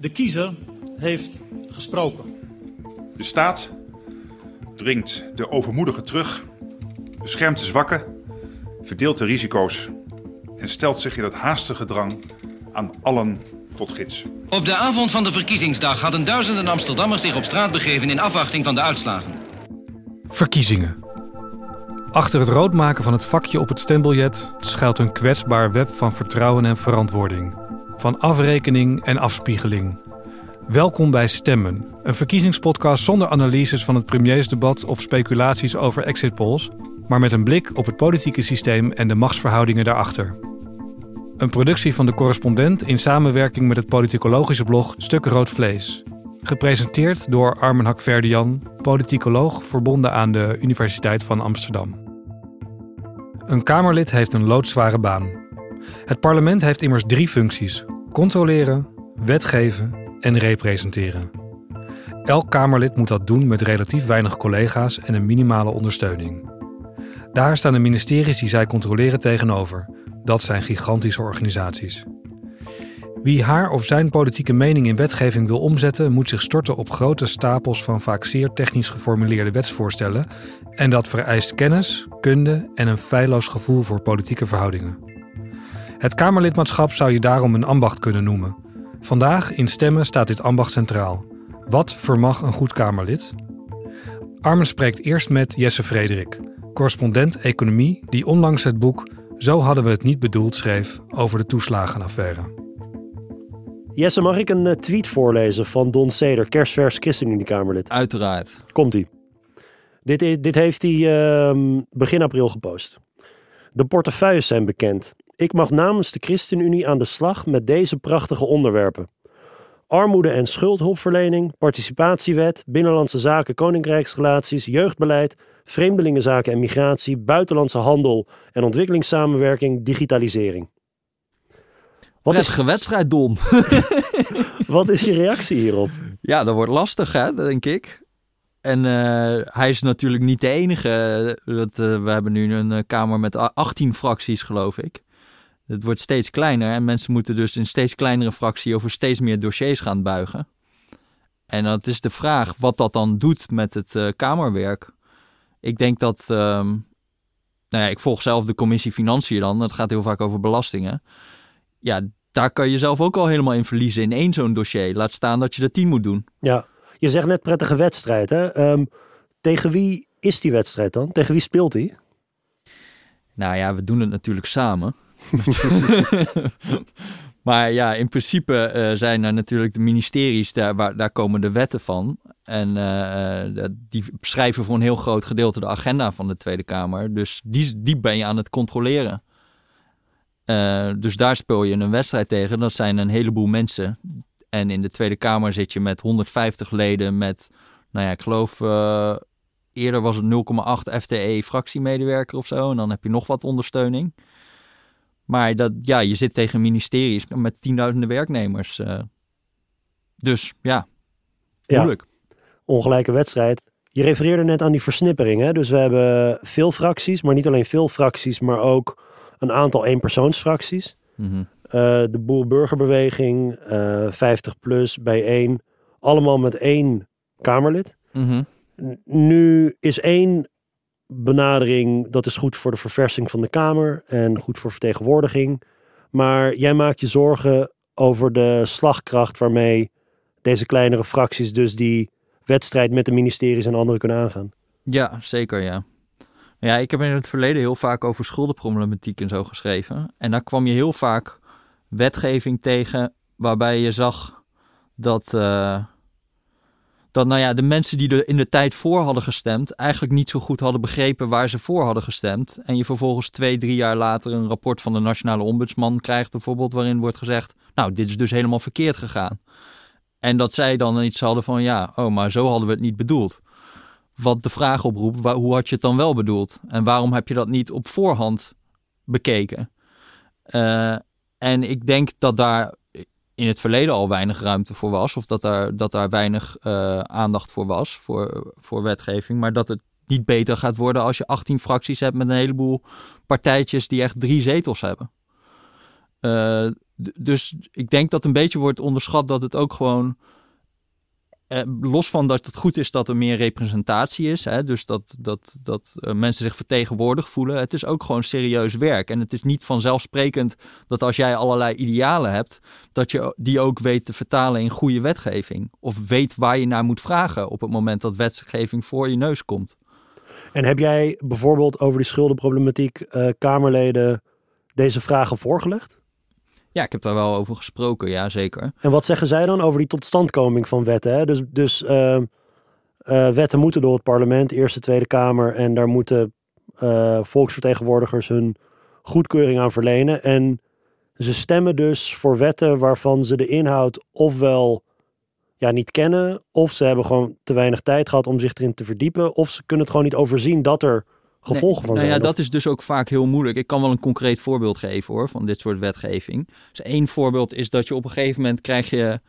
De kiezer heeft gesproken. De staat dringt de overmoedigen terug, beschermt de zwakken, verdeelt de risico's en stelt zich in het haastige drang aan allen tot gids. Op de avond van de verkiezingsdag hadden duizenden Amsterdammers zich op straat begeven in afwachting van de uitslagen. Verkiezingen. Achter het roodmaken van het vakje op het stembiljet schuilt een kwetsbaar web van vertrouwen en verantwoording. Van afrekening en afspiegeling. Welkom bij Stemmen, een verkiezingspodcast zonder analyses van het premiersdebat of speculaties over exit polls, maar met een blik op het politieke systeem en de machtsverhoudingen daarachter. Een productie van de correspondent in samenwerking met het politicologische blog Stuk Rood Vlees. Gepresenteerd door Armen Hakverdian, politicoloog verbonden aan de Universiteit van Amsterdam. Een Kamerlid heeft een loodzware baan. Het parlement heeft immers drie functies: controleren, wetgeven en representeren. Elk Kamerlid moet dat doen met relatief weinig collega's en een minimale ondersteuning. Daar staan de ministeries die zij controleren tegenover. Dat zijn gigantische organisaties. Wie haar of zijn politieke mening in wetgeving wil omzetten, moet zich storten op grote stapels van vaak zeer technisch geformuleerde wetsvoorstellen. En dat vereist kennis, kunde en een feilloos gevoel voor politieke verhoudingen. Het Kamerlidmaatschap zou je daarom een ambacht kunnen noemen. Vandaag in stemmen staat dit ambacht centraal. Wat vermag een goed Kamerlid? Armen spreekt eerst met Jesse Frederik, correspondent economie, die onlangs het boek Zo hadden we het niet bedoeld schreef over de toeslagenaffaire. Jesse, mag ik een eh, tweet voorlezen van Don Seder, kerstvers ChristenUnie-Kamerlid? Uiteraard. Komt-ie. Dit, dit heeft hij ehm, begin april gepost. De portefeuilles zijn bekend. Ik mag namens de ChristenUnie aan de slag met deze prachtige onderwerpen. Armoede- en schuldhulpverlening, participatiewet, binnenlandse zaken, koninkrijksrelaties, jeugdbeleid, vreemdelingenzaken en migratie, buitenlandse handel en ontwikkelingssamenwerking, digitalisering. Wat is, Prettige wedstrijd, Don. wat is je reactie hierop? ja, dat wordt lastig, hè, denk ik. En eh, hij is natuurlijk niet de enige. Dat, eh, we hebben nu een eh, Kamer met a- 18 fracties, geloof ik. Het wordt steeds kleiner en mensen moeten dus in steeds kleinere fractie over steeds meer dossiers gaan buigen. En dat is de vraag wat dat dan doet met het eh, Kamerwerk. Ik denk dat. ehm, nou ja, ik volg zelf de commissie Financiën dan. Dat gaat heel vaak over belastingen. Ja, daar kan je zelf ook al helemaal in verliezen in één zo'n dossier. Laat staan dat je er tien moet doen. Ja, je zegt net prettige wedstrijd. Hè? Ehm, tegen wie is die wedstrijd dan? Tegen wie speelt hij? Nou ja, we doen het natuurlijk samen. maar ja, in principe eh, zijn er natuurlijk de ministeries, daar, waar, daar komen de wetten van. En eh, die schrijven voor een heel groot gedeelte de agenda van de Tweede Kamer. Dus die, die ben je aan het controleren. Eh, dus daar speel je een wedstrijd tegen. Dat zijn een heleboel mensen. En in de Tweede Kamer zit je met 150 leden met, nou ja, ik geloof... Eerder was het 0,8 FTE fractiemedewerker of zo. En dan heb je nog wat ondersteuning. Maar dat, ja, je zit tegen ministeries met tienduizenden werknemers. eh. dus ja, Ja. moeilijk. Ongelijke wedstrijd. Je refereerde net aan die versnippering. Hè? Dus we hebben veel fracties, maar niet alleen veel fracties, maar ook een aantal eenpersoonsfracties. Eh, de Boer-Burgerbeweging, eh 50 plus, bijeen. Allemaal met één Kamerlid. Mhm. Nu is één benadering, dat is goed voor de verversing van de Kamer en goed voor vertegenwoordiging. Maar jij maakt je zorgen over de slagkracht waarmee deze kleinere fracties dus die wedstrijd met de ministeries en anderen kunnen aangaan. Ja, zeker ja. Ja, ik heb in het verleden heel vaak over schuldenproblematiek en zo geschreven. En daar kwam je heel vaak wetgeving tegen waarbij je zag dat, eh, dat nou ja, de mensen die er in de tijd voor hadden gestemd eigenlijk niet zo goed hadden begrepen waar ze voor hadden gestemd. En je vervolgens twee, drie jaar later een rapport van de Nationale Ombudsman krijgt bijvoorbeeld waarin wordt gezegd, nou dit is dus helemaal verkeerd gegaan. En dat zij dan iets hadden van ja, oh maar zo hadden we het niet bedoeld wat de vraag oproept, wa- hoe had je het dan wel bedoeld? En waarom heb je dat niet op voorhand bekeken? Eh, en ik denk dat daar in het verleden al weinig ruimte voor was, of dat daar, dat daar weinig eh, aandacht voor was, voor, voor wetgeving, maar dat het niet beter gaat worden als je 18 fracties hebt met een heleboel partijtjes die echt drie zetels hebben. Eh, dus ik denk dat een beetje wordt onderschat dat het ook gewoon. Eh, los van dat het goed is dat er meer representatie is, hè, dus dat, dat, dat eh, mensen zich vertegenwoordigd voelen. Het is ook gewoon serieus werk. En het is niet vanzelfsprekend dat als jij allerlei idealen hebt, dat je die ook weet te vertalen in goede wetgeving. Of weet waar je naar moet vragen op het moment dat wetgeving voor je neus komt. En heb jij bijvoorbeeld over die schuldenproblematiek eh, Kamerleden deze vragen voorgelegd? Ja, ik heb daar wel over gesproken, ja zeker. En wat zeggen zij dan over die totstandkoming van wetten? Hè? Dus, dus eh, eh, wetten moeten door het parlement, Eerste, Tweede Kamer. En daar moeten eh, volksvertegenwoordigers hun goedkeuring aan verlenen. En ze stemmen dus voor wetten waarvan ze de inhoud ofwel ja, niet kennen, of ze hebben gewoon te weinig tijd gehad om zich erin te verdiepen, of ze kunnen het gewoon niet overzien dat er gevolgen van nou zijn. ja, dat is dus ook vaak heel moeilijk. Ik kan wel een concreet voorbeeld geven hoor, van dit soort wetgeving. Dus één voorbeeld is dat je op een gegeven moment krijg je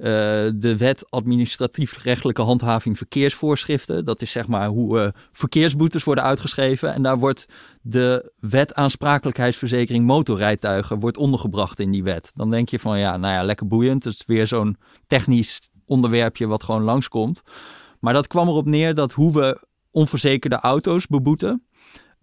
eh, de wet administratief-rechtelijke handhaving verkeersvoorschriften. Dat is zeg maar hoe eh, verkeersboetes worden uitgeschreven. En daar wordt de wet aansprakelijkheidsverzekering motorrijtuigen wordt ondergebracht in die wet. Dan denk je van ja, nou ja, lekker boeiend. Het is weer zo'n technisch onderwerpje wat gewoon langskomt. Maar dat kwam erop neer dat hoe we onverzekerde auto's beboeten.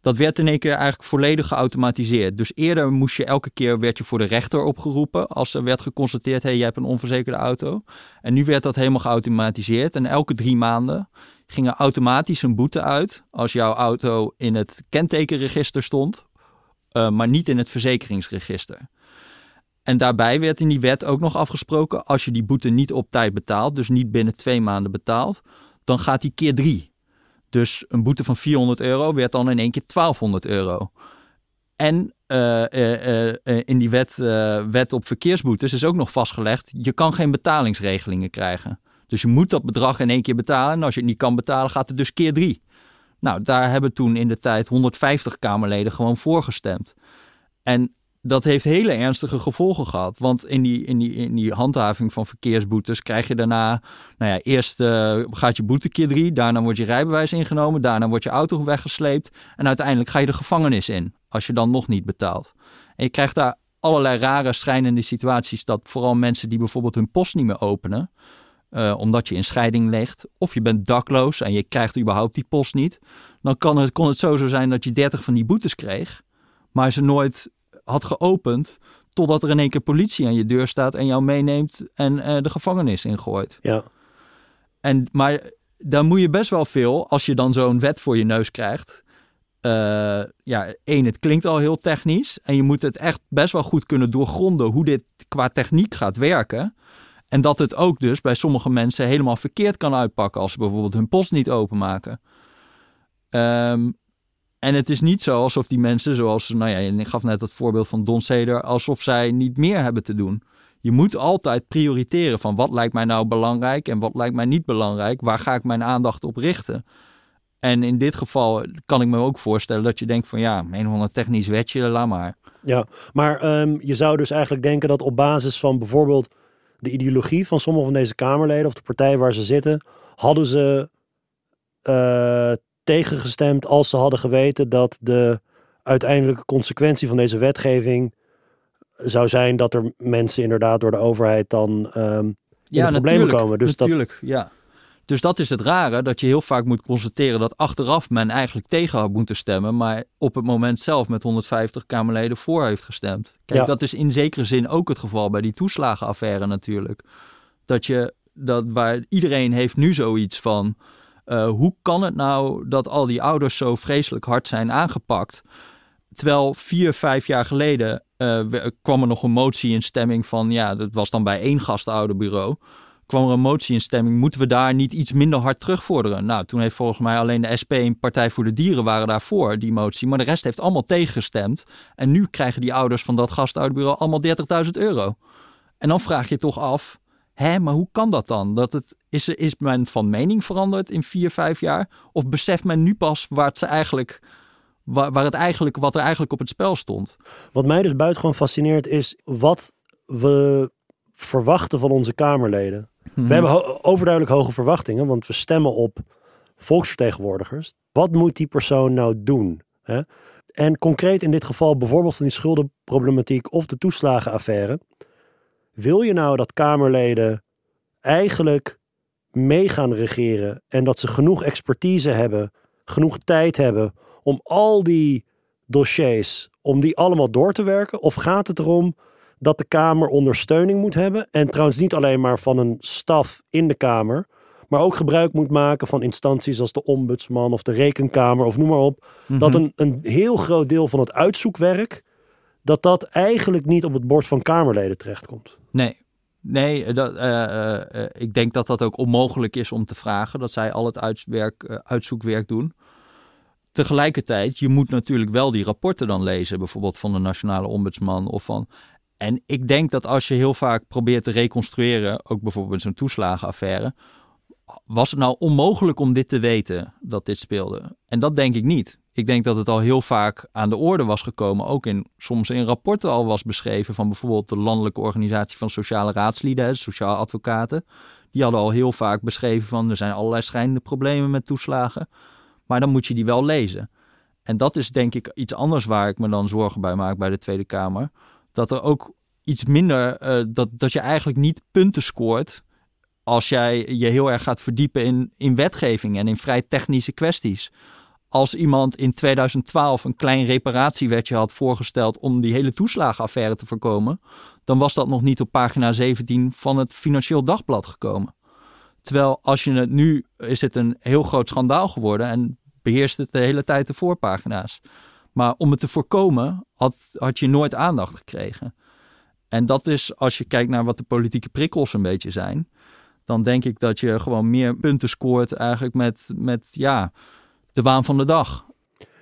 Dat werd in één keer eigenlijk volledig geautomatiseerd. Dus eerder moest je elke keer werd je voor de rechter opgeroepen als er werd geconstateerd: hé, hey, jij hebt een onverzekerde auto. En nu werd dat helemaal geautomatiseerd. En elke drie maanden ging er automatisch een boete uit als jouw auto in het kentekenregister stond, eh, maar niet in het verzekeringsregister. En daarbij werd in die wet ook nog afgesproken: als je die boete niet op tijd betaalt, dus niet binnen twee maanden betaalt, dan gaat die keer drie. Dus een boete van 400 euro werd dan in één keer 1200 euro. En eh, eh, eh, in die wet, wet op verkeersboetes is ook nog vastgelegd: je kan geen betalingsregelingen krijgen. Dus je moet dat bedrag in één keer betalen. En als je het niet kan betalen, gaat het dus keer drie. Nou, daar hebben toen in de tijd 150 Kamerleden gewoon voor gestemd. En dat heeft hele ernstige gevolgen gehad. Want in die, in die, in die handhaving van verkeersboetes krijg je daarna... Nou ja, eerst eh, gaat je boete keer drie. Daarna wordt je rijbewijs ingenomen. Daarna wordt je auto weggesleept. En uiteindelijk ga je de gevangenis in. Als je dan nog niet betaalt. En je krijgt daar allerlei rare schrijnende situaties. Dat vooral mensen die bijvoorbeeld hun post niet meer openen. eh, omdat je in scheiding ligt. Of je bent dakloos en je krijgt überhaupt die post niet. Dan kan het, kon het zo zo zijn dat je 30 van die boetes kreeg. Maar ze nooit had geopend totdat er in één keer politie aan je deur staat en jou meeneemt en eh, de gevangenis ingooit. Ja, En, maar dan moet je best wel veel, als je dan zo'n wet voor je neus krijgt. eh, ja, één, het klinkt al heel technisch. En je moet het echt best wel goed kunnen doorgronden hoe dit qua techniek gaat werken. En dat het ook dus bij sommige mensen helemaal verkeerd kan uitpakken als ze bijvoorbeeld hun post niet openmaken. Ehm, en het is niet zo alsof die mensen, zoals, nou ja, ik gaf net het voorbeeld van Don Ceder, alsof zij niet meer hebben te doen. Je moet altijd prioriteren van wat lijkt mij nou belangrijk en wat lijkt mij niet belangrijk. Waar ga ik mijn aandacht op richten? En in dit geval kan ik me ook voorstellen dat je denkt van ja, een of ander technisch wetje, laat maar. ja. maar ehm, je zou dus eigenlijk denken dat op basis van bijvoorbeeld de ideologie van sommige van deze Kamerleden of de partij waar ze zitten, hadden ze eh, tegengestemd als ze hadden geweten dat de uiteindelijke consequentie van deze wetgeving zou zijn dat er mensen inderdaad door de overheid dan in de problemen komen. Dus dat, natuurlijk, ja. Dus dat is het rare, dat je heel vaak moet constateren dat achteraf men eigenlijk tegen had moeten stemmen, maar op het moment zelf met 150 Kamerleden voor heeft gestemd. Kijk, Ja. dat is in zekere zin ook het geval bij die toeslagenaffaire natuurlijk. Dat je, dat waar iedereen heeft nu zoiets van, eh, hoe kan het nou dat al die ouders zo vreselijk hard zijn aangepakt? Terwijl vier, vijf jaar geleden eh, kwam er nog een motie in stemming van, ja, dat was dan bij één gastouderbureau. Kwam er een motie in stemming, moeten we daar niet iets minder hard terugvorderen? Nou, toen heeft volgens mij alleen de SP en Partij voor de Dieren waren daarvoor, die motie. Maar de rest heeft allemaal tegengestemd. En nu krijgen die ouders van dat gastouderbureau allemaal 30.000 euro. En dan vraag je toch af, hè, maar hoe kan dat dan? Dat het, is, is men van mening veranderd in vier, vijf jaar? Of beseft men nu pas waar het, ze eigenlijk, waar, waar het eigenlijk, wat er eigenlijk op het spel stond? Wat mij dus buitengewoon fascineert is wat we verwachten van onze Kamerleden. Mhm. We hebben ho- overduidelijk hoge verwachtingen, want we stemmen op volksvertegenwoordigers. Wat moet die persoon nou doen? Hè? En concreet in dit geval bijvoorbeeld van die schuldenproblematiek of de toeslagenaffaire. Wil je nou dat Kamerleden eigenlijk mee gaan regeren en dat ze genoeg expertise hebben, genoeg tijd hebben om al die dossiers, om die allemaal door te werken? Of gaat het erom dat de Kamer ondersteuning moet hebben en trouwens niet alleen maar van een staf in de Kamer, maar ook gebruik moet maken van instanties als de ombudsman of de rekenkamer of noem maar op. Dat een, een heel groot deel van het uitzoekwerk, dat dat eigenlijk niet op het bord van Kamerleden terechtkomt. Nee, nee dat, eh, eh, eh, ik denk dat dat ook onmogelijk is om te vragen. Dat zij al het uitwerk, eh, uitzoekwerk doen. Tegelijkertijd, je moet natuurlijk wel die rapporten dan lezen. Bijvoorbeeld van de Nationale Ombudsman of van... En ik denk dat als je heel vaak probeert te reconstrueren, ook bijvoorbeeld zo'n toeslagenaffaire, was het nou onmogelijk om dit te weten dat dit speelde? En dat denk ik niet. Ik denk dat het al heel vaak aan de orde was gekomen, ook in, soms in rapporten al was beschreven van bijvoorbeeld de Landelijke Organisatie van Sociale Raadslieden, de Sociaal Advocaten. Die hadden al heel vaak beschreven van er zijn allerlei schijnende problemen met toeslagen, maar dan moet je die wel lezen. En dat is denk ik iets anders waar ik me dan zorgen bij maak bij de Tweede Kamer. Dat er ook iets minder, uh, dat, dat je eigenlijk niet punten scoort als jij je heel erg gaat verdiepen in, in wetgeving en in vrij technische kwesties. Als iemand in 2012 een klein reparatiewetje had voorgesteld om die hele toeslagenaffaire te voorkomen, dan was dat nog niet op pagina 17 van het Financieel Dagblad gekomen. Terwijl als je het nu is het een heel groot schandaal geworden en beheerst het de hele tijd de voorpagina's. Maar om het te voorkomen had, had je nooit aandacht gekregen. En dat is, als je kijkt naar wat de politieke prikkels een beetje zijn, dan denk ik dat je gewoon meer punten scoort eigenlijk met, met ja, de waan van de dag.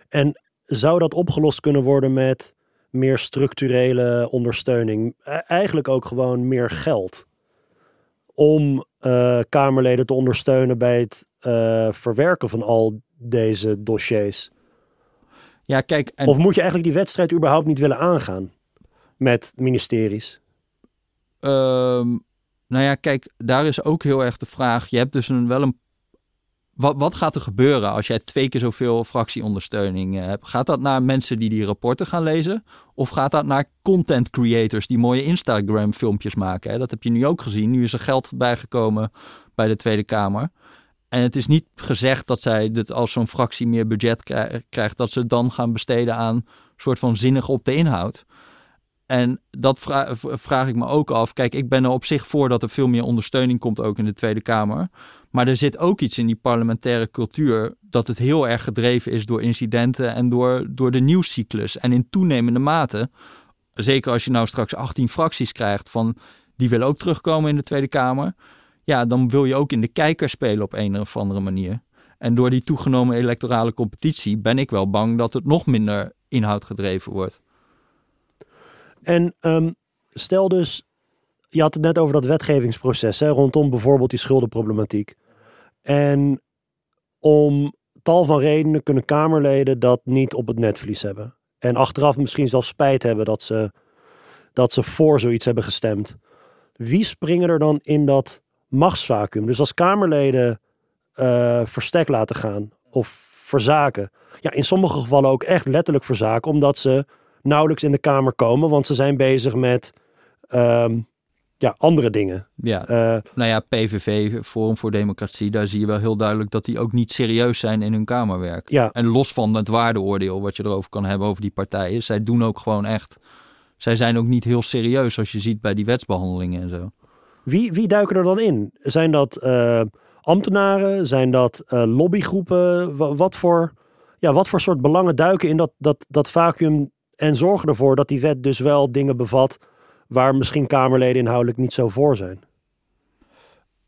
En zou dat opgelost kunnen worden met meer structurele ondersteuning? Eigenlijk ook gewoon meer geld. Om uh, Kamerleden te ondersteunen bij het uh, verwerken van al deze dossiers. Ja, kijk. En... Of moet je eigenlijk die wedstrijd überhaupt niet willen aangaan met ministeries? Um, nou ja, kijk, daar is ook heel erg de vraag. Je hebt dus een, wel een. Wat, wat gaat er gebeuren als jij twee keer zoveel fractieondersteuning uh, hebt? Gaat dat naar mensen die die rapporten gaan lezen? Of gaat dat naar content creators die mooie Instagram-filmpjes maken? Hè? Dat heb je nu ook gezien. Nu is er geld bijgekomen bij de Tweede Kamer. En het is niet gezegd dat zij, dit als zo'n fractie meer budget krijgt, dat ze het dan gaan besteden aan soort van zinnig op de inhoud. En dat vraag ik me ook af. Kijk, ik ben er op zich voor dat er veel meer ondersteuning komt, ook in de Tweede Kamer. Maar er zit ook iets in die parlementaire cultuur dat het heel erg gedreven is door incidenten en door, door de nieuwscyclus. En in toenemende mate, zeker als je nou straks 18 fracties krijgt van die willen ook terugkomen in de Tweede Kamer. Ja, dan wil je ook in de kijker spelen op een of andere manier. En door die toegenomen electorale competitie ben ik wel bang dat het nog minder inhoud gedreven wordt. En um, stel dus, je had het net over dat wetgevingsproces hè, rondom bijvoorbeeld die schuldenproblematiek. En om tal van redenen kunnen Kamerleden dat niet op het netvlies hebben. En achteraf misschien zelfs spijt hebben dat ze, dat ze voor zoiets hebben gestemd. Wie springen er dan in dat machtsvacuum? Dus als Kamerleden uh, verstek laten gaan of verzaken. Ja, in sommige gevallen ook echt letterlijk verzaken, omdat ze nauwelijks in de Kamer komen, want ze zijn bezig met um, ja, andere dingen. Ja, uh, nou ja, PVV, Forum voor Democratie, daar zie je wel heel duidelijk dat die ook niet serieus zijn in hun Kamerwerk. Ja. En los van het waardeoordeel wat je erover kan hebben over die partijen, zij doen ook gewoon echt, zij zijn ook niet heel serieus als je ziet bij die wetsbehandelingen en zo. Wie, wie duiken er dan in? Zijn dat uh, ambtenaren? Zijn dat uh, lobbygroepen? Wat, wat, voor, ja, wat voor soort belangen duiken in dat, dat, dat vacuüm en zorgen ervoor dat die wet dus wel dingen bevat waar misschien Kamerleden inhoudelijk niet zo voor zijn.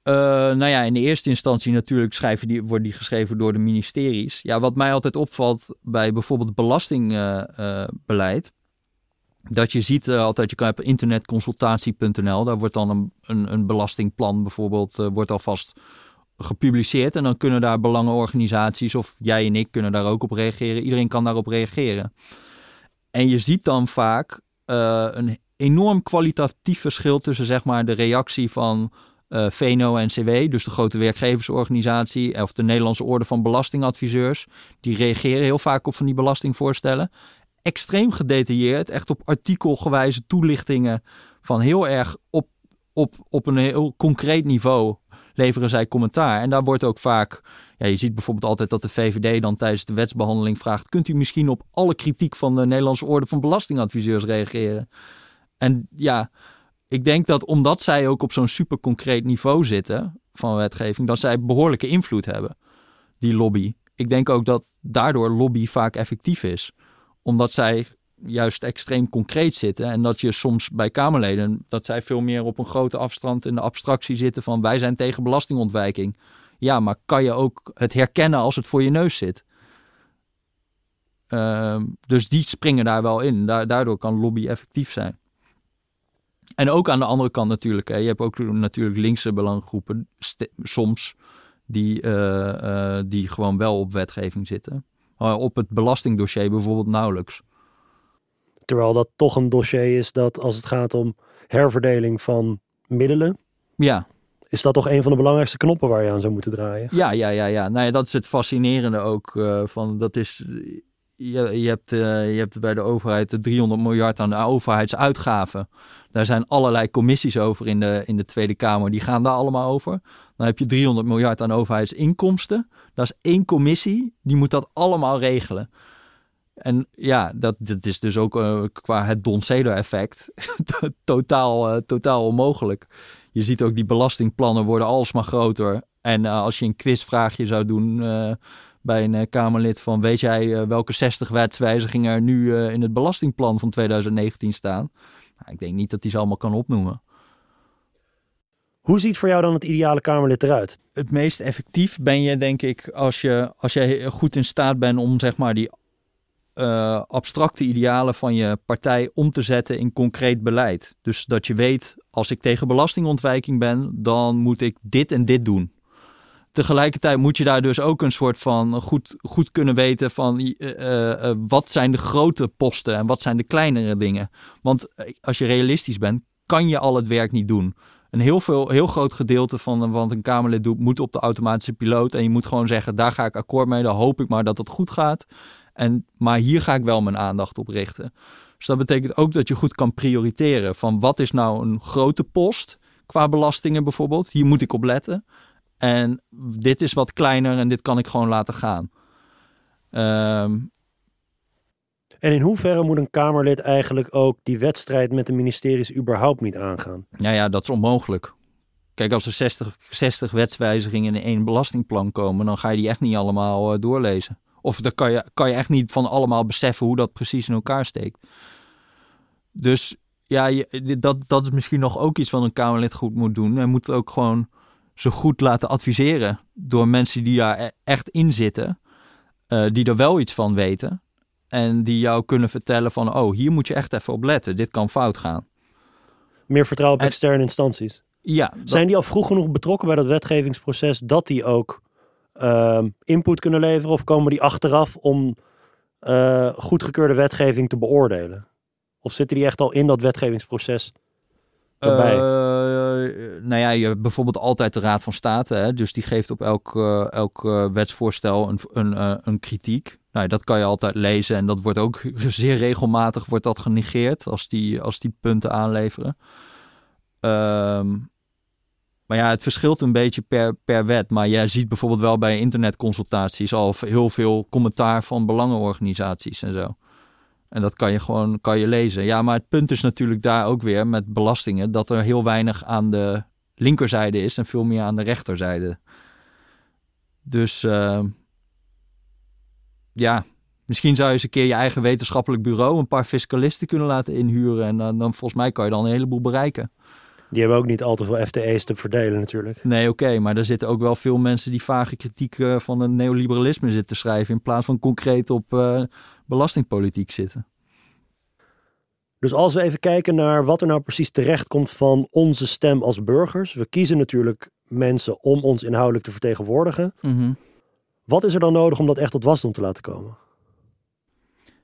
Uh, nou ja, in de eerste instantie natuurlijk schrijven die, worden die geschreven door de ministeries. Ja, wat mij altijd opvalt bij bijvoorbeeld belastingbeleid. Dat je ziet uh, altijd, je kan op internetconsultatie.nl, daar wordt dan een, een, een belastingplan bijvoorbeeld, uh, wordt alvast gepubliceerd. En dan kunnen daar belangenorganisaties of jij en ik kunnen daar ook op reageren. Iedereen kan daarop reageren. En je ziet dan vaak een enorm kwalitatief verschil tussen zeg maar, de reactie van uh, VNO-NCW, dus de grote werkgeversorganisatie, of de Nederlandse Orde van Belastingadviseurs. Die reageren heel vaak op van die belastingvoorstellen. extreem gedetailleerd, echt op artikelgewijze toelichtingen van heel erg op, op, op een heel concreet niveau leveren zij commentaar. En daar wordt ook vaak, ja, je ziet bijvoorbeeld altijd dat de VVD dan tijdens de wetsbehandeling vraagt: kunt u misschien op alle kritiek van de Nederlandse Orde van Belastingadviseurs reageren? En ja, ik denk dat omdat zij ook op zo'n super concreet niveau zitten van wetgeving, dat zij behoorlijke invloed hebben, die lobby. Ik denk ook dat daardoor lobby vaak effectief is, omdat zij juist extreem concreet zitten en dat je soms bij Kamerleden, dat zij veel meer op een grote afstand in de abstractie zitten van wij zijn tegen belastingontwijking. Ja, maar kan je ook het herkennen als het voor je neus zit? Ehm, dus die springen daar wel in. daardoor kan lobby effectief zijn. En ook aan de andere kant natuurlijk. Hè, je hebt ook natuurlijk linkse belangengroepen soms die, uh, die gewoon wel op wetgeving zitten. op het belastingdossier bijvoorbeeld nauwelijks. Terwijl dat toch een dossier is dat als het gaat om herverdeling van middelen. Ja. Is dat toch een van de belangrijkste knoppen waar je aan zou moeten draaien? Ja, ja, ja, ja. Nou ja, dat is het fascinerende ook. Uh, van, dat is, je, je, hebt, uh, je hebt bij de overheid de 300 miljard aan overheidsuitgaven. Daar zijn allerlei commissies over in de, in de Tweede Kamer. Die gaan daar allemaal over. Dan heb je 300 miljard aan overheidsinkomsten. Dat is één commissie. Die moet dat allemaal regelen. En ja, dat, dat is dus ook uh, qua het Don Ceder-effect totaal, totaal onmogelijk. Je ziet ook die belastingplannen worden alsmaar groter. En als je een quizvraagje zou doen bij een Kamerlid van... weet jij welke 60 wetswijzigingen er nu in het belastingplan van 2019 staan? Nou, ik denk niet dat hij ze allemaal kan opnoemen. Hoe ziet voor jou dan het ideale Kamerlid eruit? Het meest effectief ben je, denk ik, als je, als je goed in staat bent om zeg maar die uh, abstracte idealen van je partij om te zetten in concreet beleid. Dus dat je weet, als ik tegen belastingontwijking ben, dan moet ik dit en dit doen. Tegelijkertijd moet je daar dus ook een soort van goed, goed kunnen weten van uh, uh, wat zijn de grote posten en wat zijn de kleinere dingen. Want als je realistisch bent, kan je al het werk niet doen. Een heel, veel, heel groot gedeelte van wat een Kamerlid doet, moet op de automatische piloot. En je moet gewoon zeggen, daar ga ik akkoord mee, dan hoop ik maar dat het goed gaat. En, maar hier ga ik wel mijn aandacht op richten. Dus dat betekent ook dat je goed kan prioriteren van wat is nou een grote post qua belastingen bijvoorbeeld. Hier moet ik op letten. En dit is wat kleiner en dit kan ik gewoon laten gaan. Ehm, en in hoeverre moet een Kamerlid eigenlijk ook die wedstrijd met de ministeries überhaupt niet aangaan? Ja, ja, dat is onmogelijk. Kijk, als er 60, 60 wetswijzigingen in één belastingplan komen, dan ga je die echt niet allemaal uh, doorlezen. Of dan kan je, kan je echt niet van allemaal beseffen hoe dat precies in elkaar steekt. Dus ja, je, dat, dat is misschien nog ook iets wat een Kamerlid goed moet doen. Hij moet ook gewoon zo goed laten adviseren door mensen die daar e-, echt in zitten. Uh, die er wel iets van weten. En die jou kunnen vertellen van, oh, hier moet je echt even op letten. Dit kan fout gaan. Meer vertrouwen op externe instanties. Ja. Zijn die al vroeg genoeg betrokken bij dat wetgevingsproces dat die ook Ehm, input kunnen leveren? Of komen die achteraf om uh, goedgekeurde wetgeving te beoordelen? Of zitten die echt al in dat wetgevingsproces Uh, nou ja, je hebt bijvoorbeeld altijd de Raad van State. Hè? Dus die geeft op elk, uh, elk wetsvoorstel een, een, een kritiek. Nou, dat kan je altijd lezen en dat wordt ook zeer regelmatig wordt dat genegeerd als die, als die punten aanleveren. Um, maar ja, het verschilt een beetje per, per wet. Maar jij ziet bijvoorbeeld wel bij internetconsultaties al heel veel commentaar van belangenorganisaties en zo. En dat kan je gewoon kan je lezen. Ja, maar het punt is natuurlijk daar ook weer met belastingen dat er heel weinig aan de linkerzijde is en veel meer aan de rechterzijde. Dus uh, ja, misschien zou je eens een keer je eigen wetenschappelijk bureau een paar fiscalisten kunnen laten inhuren. En dan, dan volgens mij kan je dan een heleboel bereiken. Die hebben ook niet al te veel FTE's te verdelen natuurlijk. Nee, oké, maar er zitten ook wel veel mensen die vage kritiek uh, van het neoliberalisme zitten schrijven... in plaats van concreet op uh, belastingpolitiek zitten. Dus als we even kijken naar wat er nou precies terecht komt van onze stem als burgers. We kiezen natuurlijk mensen om ons inhoudelijk te vertegenwoordigen. Mm Wat is er dan nodig om dat echt tot wasdom te laten komen?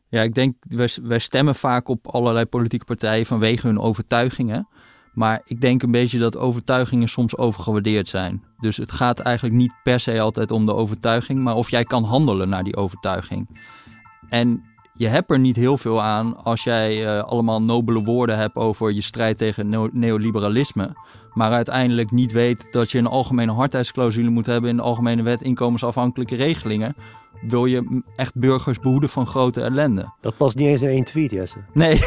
Ja, ik denk, wij, wij stemmen vaak op allerlei politieke partijen vanwege hun overtuigingen. Maar ik denk een beetje dat overtuigingen soms overgewaardeerd zijn. Dus het gaat eigenlijk niet per se altijd om de overtuiging, maar of jij kan handelen naar die overtuiging. En je hebt er niet heel veel aan als jij eh, allemaal nobele woorden hebt over je strijd tegen neo- neoliberalisme. Maar uiteindelijk niet weet dat je een algemene hardheidsclausule moet hebben in de Algemene Wet inkomensafhankelijke regelingen. Wil je echt burgers behoeden van grote ellende? Dat past niet eens in één tweet, Jesse. Nee.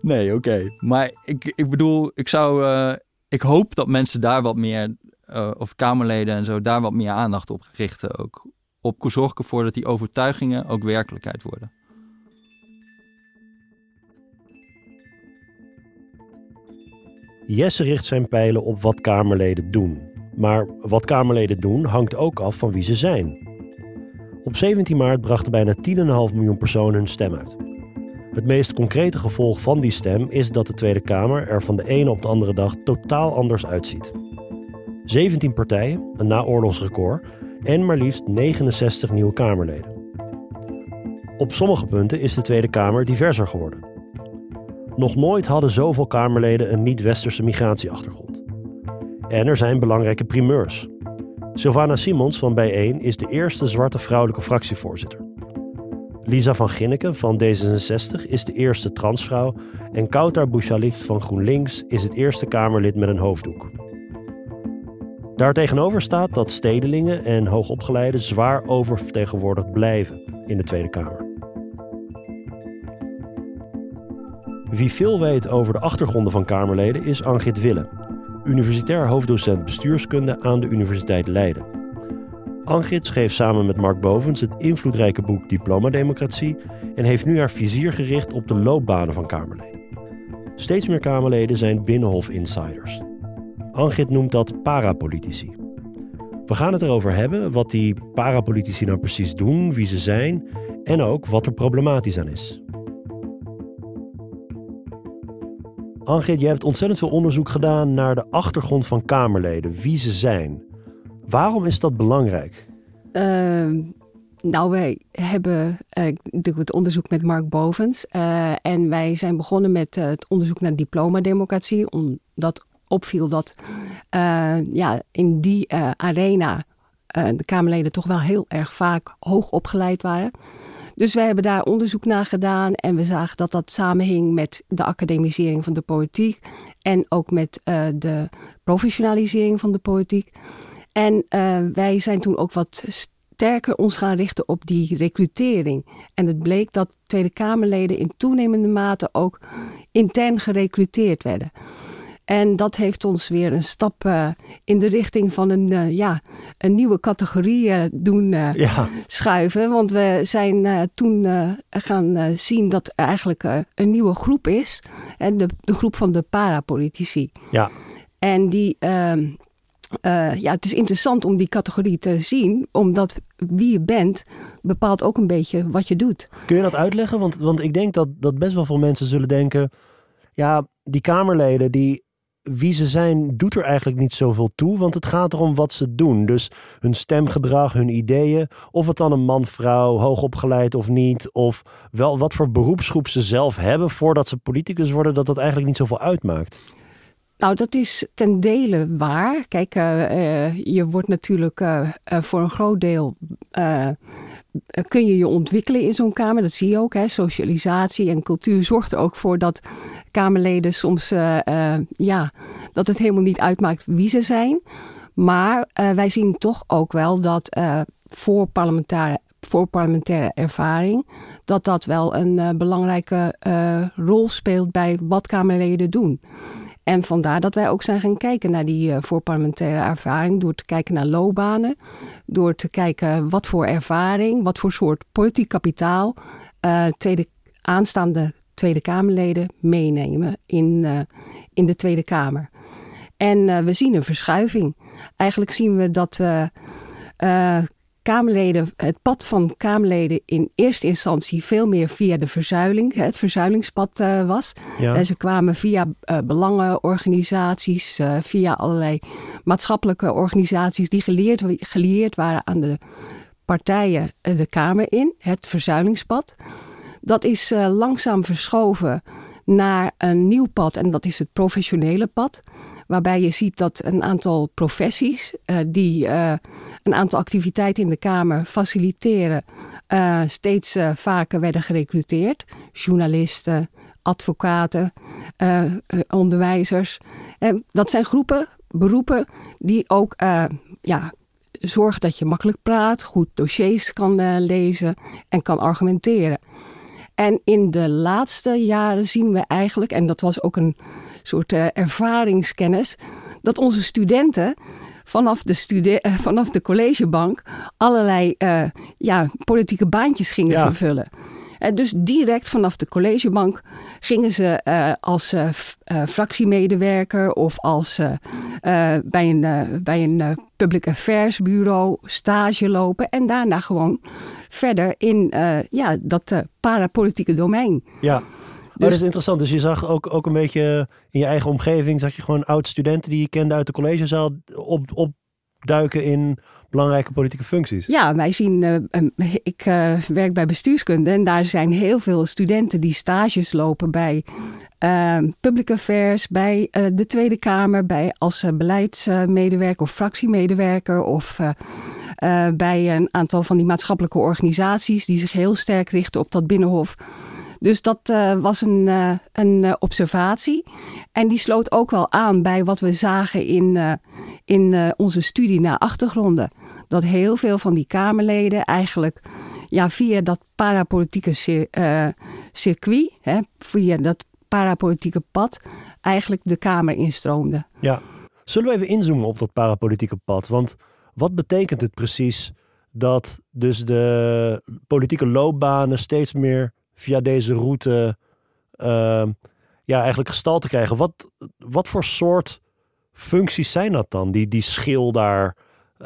nee, oké. Maar ik, ik bedoel, ik zou. eh, ik hoop dat mensen daar wat meer. eh, of Kamerleden en zo, daar wat meer aandacht op richten. Ook op zorg ervoor dat die overtuigingen ook werkelijkheid worden. Jesse richt zijn pijlen op wat Kamerleden doen. Maar wat Kamerleden doen hangt ook af van wie ze zijn. Op 17 maart brachten bijna 10,5 miljoen personen hun stem uit. Het meest concrete gevolg van die stem is dat de Tweede Kamer er van de ene op de andere dag totaal anders uitziet. 17 partijen, een naoorlogsrecord, en maar liefst 69 nieuwe Kamerleden. Op sommige punten is de Tweede Kamer diverser geworden. Nog nooit hadden zoveel Kamerleden een niet-westerse migratieachtergrond. En er zijn belangrijke primeurs. Sylvana Simons van Bijeen is de eerste zwarte vrouwelijke fractievoorzitter. Lisa van Ginneken van D66 is de eerste transvrouw en Kautar Bouchalicht van GroenLinks is het eerste Kamerlid met een hoofddoek. Daartegenover staat dat stedelingen en hoogopgeleiden zwaar oververtegenwoordigd blijven in de Tweede Kamer. Wie veel weet over de achtergronden van Kamerleden is Angit Wille, universitair hoofddocent bestuurskunde aan de Universiteit Leiden. Angit schreef samen met Mark Bovens het invloedrijke boek Diplomademocratie en heeft nu haar vizier gericht op de loopbanen van Kamerleden. Steeds meer Kamerleden zijn binnenhof-insiders. Angit noemt dat parapolitici. We gaan het erover hebben wat die parapolitici nou precies doen, wie ze zijn en ook wat er problematisch aan is. Angit, je hebt ontzettend veel onderzoek gedaan naar de achtergrond van Kamerleden, wie ze zijn. Waarom is dat belangrijk? Ehm, nou, wij hebben doe het onderzoek met Mark Bovens. eh, en wij zijn begonnen met eh, het onderzoek naar diplomademocratie. Omdat opviel dat eh, ja, in die eh, arena eh, de Kamerleden toch wel heel erg vaak hoog opgeleid waren. Dus wij hebben daar onderzoek naar gedaan en we zagen dat dat samenhing met de academisering van de politiek en ook met de professionalisering van de politiek. En wij zijn toen ook wat sterker ons gaan richten op die recrutering. En het bleek dat Tweede Kamerleden in toenemende mate ook intern gerecruiteerd werden. En dat heeft ons weer een stap eh, in de richting van een, eh, ja, een nieuwe categorie eh, doen Ja, schuiven. Want we zijn toen gaan zien dat er eigenlijk een nieuwe groep is. En de, de groep van de parapolitici. ja. En die, ehm, eh, ja, het is interessant om die categorie te zien, omdat wie je bent bepaalt ook een beetje wat je doet. Kun je dat uitleggen? Want, want ik denk dat, dat best wel veel mensen zullen denken... Ja, die Kamerleden, die, wie ze zijn, doet er eigenlijk niet zoveel toe. Want het gaat erom wat ze doen. Dus hun stemgedrag, hun ideeën. Of het dan een man, vrouw, hoogopgeleid of niet. Of wel wat voor beroepsgroep ze zelf hebben voordat ze politicus worden. Dat dat eigenlijk niet zoveel uitmaakt. Nou, dat is ten dele waar. Kijk, eh, eh, je wordt natuurlijk eh, voor een groot deel. Eh, kun je je ontwikkelen in zo'n kamer? Dat zie je ook. Hè? Socialisatie en cultuur zorgt er ook voor dat Kamerleden soms. eh, ja, dat het helemaal niet uitmaakt wie ze zijn. Maar wij zien toch ook wel dat voor parlementaire. Voor parlementaire ervaring, dat dat wel een belangrijke rol speelt bij wat Kamerleden doen. En vandaar dat wij ook zijn gaan kijken naar die eh, voorparlementaire ervaring. Door te kijken naar loopbanen. Door te kijken wat voor ervaring, wat voor soort politiek kapitaal eh, tweede, aanstaande Tweede Kamerleden meenemen in, eh, in de Tweede Kamer. En we zien een verschuiving. Eigenlijk zien we dat we Kamerleden, het pad van Kamerleden in eerste instantie veel meer via de verzuiling, het verzuilingspad eh, was. Ja. En ze kwamen via eh, belangenorganisaties, eh, via allerlei maatschappelijke organisaties die geleerd, gelieerd waren aan de partijen de Kamer in, het verzuilingspad. Dat is langzaam verschoven naar een nieuw pad en dat is het professionele pad. Waarbij je ziet dat een aantal professies uh, die uh, een aantal activiteiten in de Kamer faciliteren, uh, steeds vaker werden gerecruiteerd. Journalisten, advocaten, onderwijzers. En dat zijn groepen, beroepen die ook ja, zorgen dat je makkelijk praat, goed dossiers kan lezen en kan argumenteren. En in de laatste jaren zien we eigenlijk, en dat was ook een soort uh, ervaringskennis, dat onze studenten vanaf de, stude uh, vanaf de collegebank allerlei uh, ja, politieke baantjes gingen ja. vervullen. dus direct vanaf de collegebank gingen ze als fractiemedewerker of als bij een, bij een public affairs bureau stage lopen en daarna gewoon verder in ja, dat parapolitieke domein. Ja. Dus, dat is interessant. Dus je zag ook, ook een beetje in je eigen omgeving, zag je gewoon oud-studenten die je kende uit de collegezaal op, opduiken in belangrijke politieke functies. Ja, wij zien, uh, ik uh, werk bij bestuurskunde en daar zijn heel veel studenten die stages lopen bij uh, public affairs, bij de Tweede Kamer, bij als beleidsmedewerker of fractiemedewerker of bij een aantal van die maatschappelijke organisaties die zich heel sterk richten op dat binnenhof. Dus dat uh, was een, uh, een uh, observatie. En die sloot ook wel aan bij wat we zagen in, in onze studie naar achtergronden. Dat heel veel van die Kamerleden eigenlijk ja, via dat parapolitieke circuit, hè, via dat parapolitieke pad, eigenlijk de Kamer instroomden. Ja, zullen we even inzoomen op dat parapolitieke pad? Want wat betekent het precies dat dus de politieke loopbanen steeds meer via deze route uh, ja, eigenlijk gestalte krijgen. Wat, wat voor soort functies zijn dat dan, die, die schil daar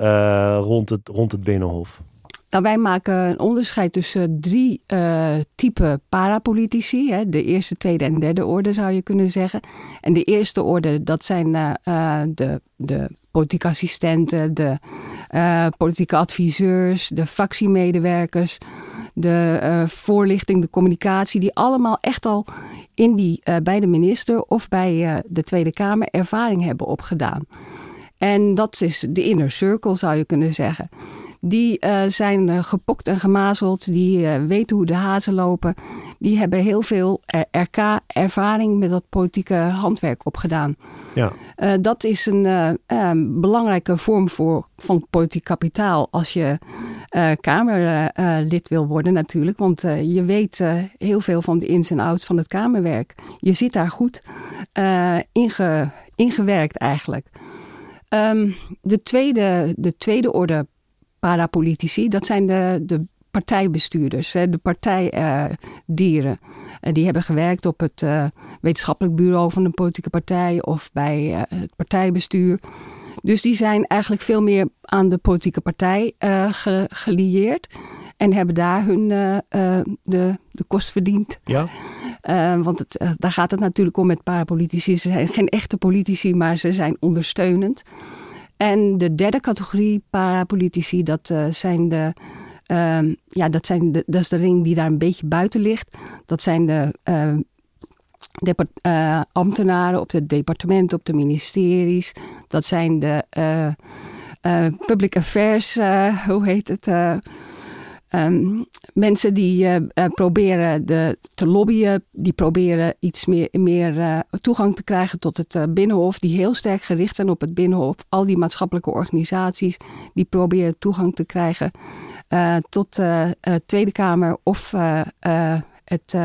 uh, rond, het, rond het Binnenhof? Nou, wij maken een onderscheid tussen drie uh, typen parapolitici. Hè. De eerste, tweede en derde orde zou je kunnen zeggen. En de eerste orde, dat zijn uh, de, de politieke assistenten, de politieke adviseurs, de fractiemedewerkers, de uh, voorlichting, de communicatie, die allemaal echt al in die, uh, bij de minister of bij uh, de Tweede Kamer ervaring hebben opgedaan. En dat is de inner circle, zou je kunnen zeggen. Die zijn gepokt en gemazeld, die weten hoe de hazen lopen. Die hebben heel veel RK-ervaring met dat politieke handwerk opgedaan. Ja. dat is een belangrijke vorm voor, van politiek kapitaal als je Kamerlid wil worden natuurlijk. Want je weet heel veel van de ins en outs van het Kamerwerk. Je zit daar goed inge, ingewerkt eigenlijk. Um, de, tweede, de tweede orde parapolitici, dat zijn de, de partijbestuurders, de partijdieren. Die hebben gewerkt op het wetenschappelijk bureau van een politieke partij of bij het partijbestuur. Dus die zijn eigenlijk veel meer aan de politieke partij ge gelieerd. En hebben daar hun de, de kost verdiend. Ja. want het, daar gaat het natuurlijk om met parapolitici. Ze zijn geen echte politici, maar ze zijn ondersteunend. En de derde categorie parapolitici, dat zijn de. Uh, ja, dat, zijn de, dat is de ring die daar een beetje buiten ligt. Dat zijn de uh, ambtenaren op het departement, op de ministeries. Dat zijn de public affairs, hoe heet het? Um, mensen die uh, proberen de, te lobbyen, die proberen iets meer, meer uh, toegang te krijgen tot het Binnenhof, die heel sterk gericht zijn op het Binnenhof. Al die maatschappelijke organisaties, die proberen toegang te krijgen tot de Tweede Kamer of het,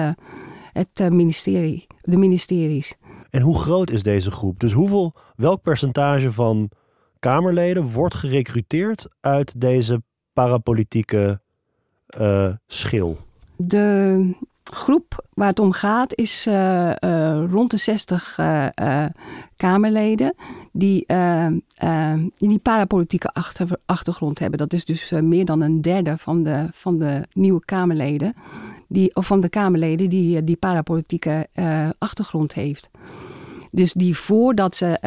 het ministerie, de ministeries. En hoe groot is deze groep? Dus hoeveel, welk percentage van Kamerleden wordt gerecruiteerd uit deze parapolitieke uh, schil? De groep waar het om gaat is uh, uh, rond de 60 Kamerleden die, die parapolitieke achter, achtergrond hebben. Dat is dus meer dan een derde van de, van de nieuwe Kamerleden. Die, of van de Kamerleden die die parapolitieke achtergrond heeft. Dus die voordat ze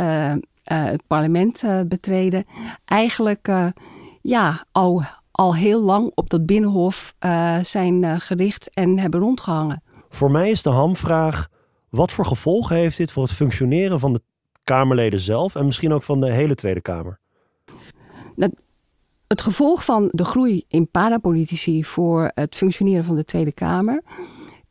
het parlement betreden, eigenlijk ja, al al heel lang op dat binnenhof zijn gericht en hebben rondgehangen. Voor mij is de hamvraag: wat voor gevolgen heeft dit voor het functioneren van de Kamerleden zelf en misschien ook van de hele Tweede Kamer? Het gevolg van de groei in parapolitici voor het functioneren van de Tweede Kamer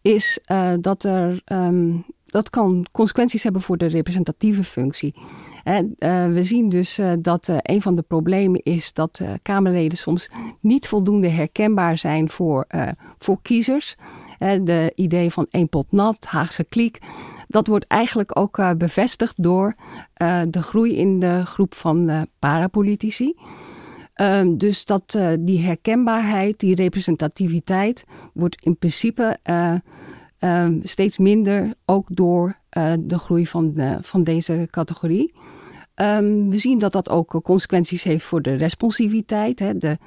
is uh, dat er um, dat kan consequenties hebben voor de representatieve functie. En, uh, we zien dus uh, dat een van de problemen is dat Kamerleden soms niet voldoende herkenbaar zijn voor, voor kiezers. de idee van één pot nat, Haagse kliek. Dat wordt eigenlijk ook bevestigd door de groei in de groep van parapolitici. Um, dus dat die herkenbaarheid, die representativiteit, wordt in principe um, steeds minder, ook door uh, de groei van, van deze categorie. Um, we zien dat dat ook consequenties heeft voor de responsiviteit. Hè. De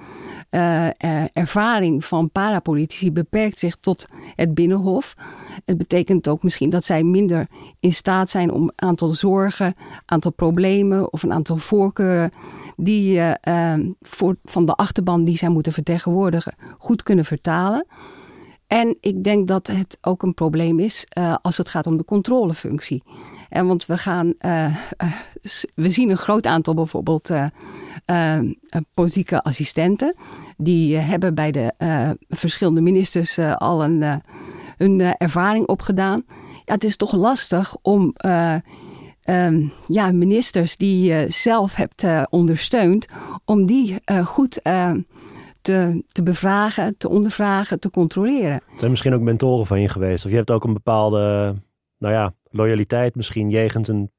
uh, ervaring van parapolitici beperkt zich tot het binnenhof. Het betekent ook misschien dat zij minder in staat zijn om een aantal zorgen, aantal problemen of een aantal voorkeuren die uh, voor, van de achterban die zij moeten vertegenwoordigen goed kunnen vertalen. En ik denk dat het ook een probleem is als het gaat om de controlefunctie. En want we gaan, uh, uh, we zien een groot aantal bijvoorbeeld politieke assistenten. Die hebben bij de verschillende ministers al een, hun ervaring opgedaan. Ja, het is toch lastig om um, ja, ministers die je zelf hebt ondersteund, om die goed te, te bevragen, te ondervragen, te controleren. Het zijn misschien ook mentoren van je geweest. Of je hebt ook een bepaalde, nou ja, loyaliteit misschien jegens een,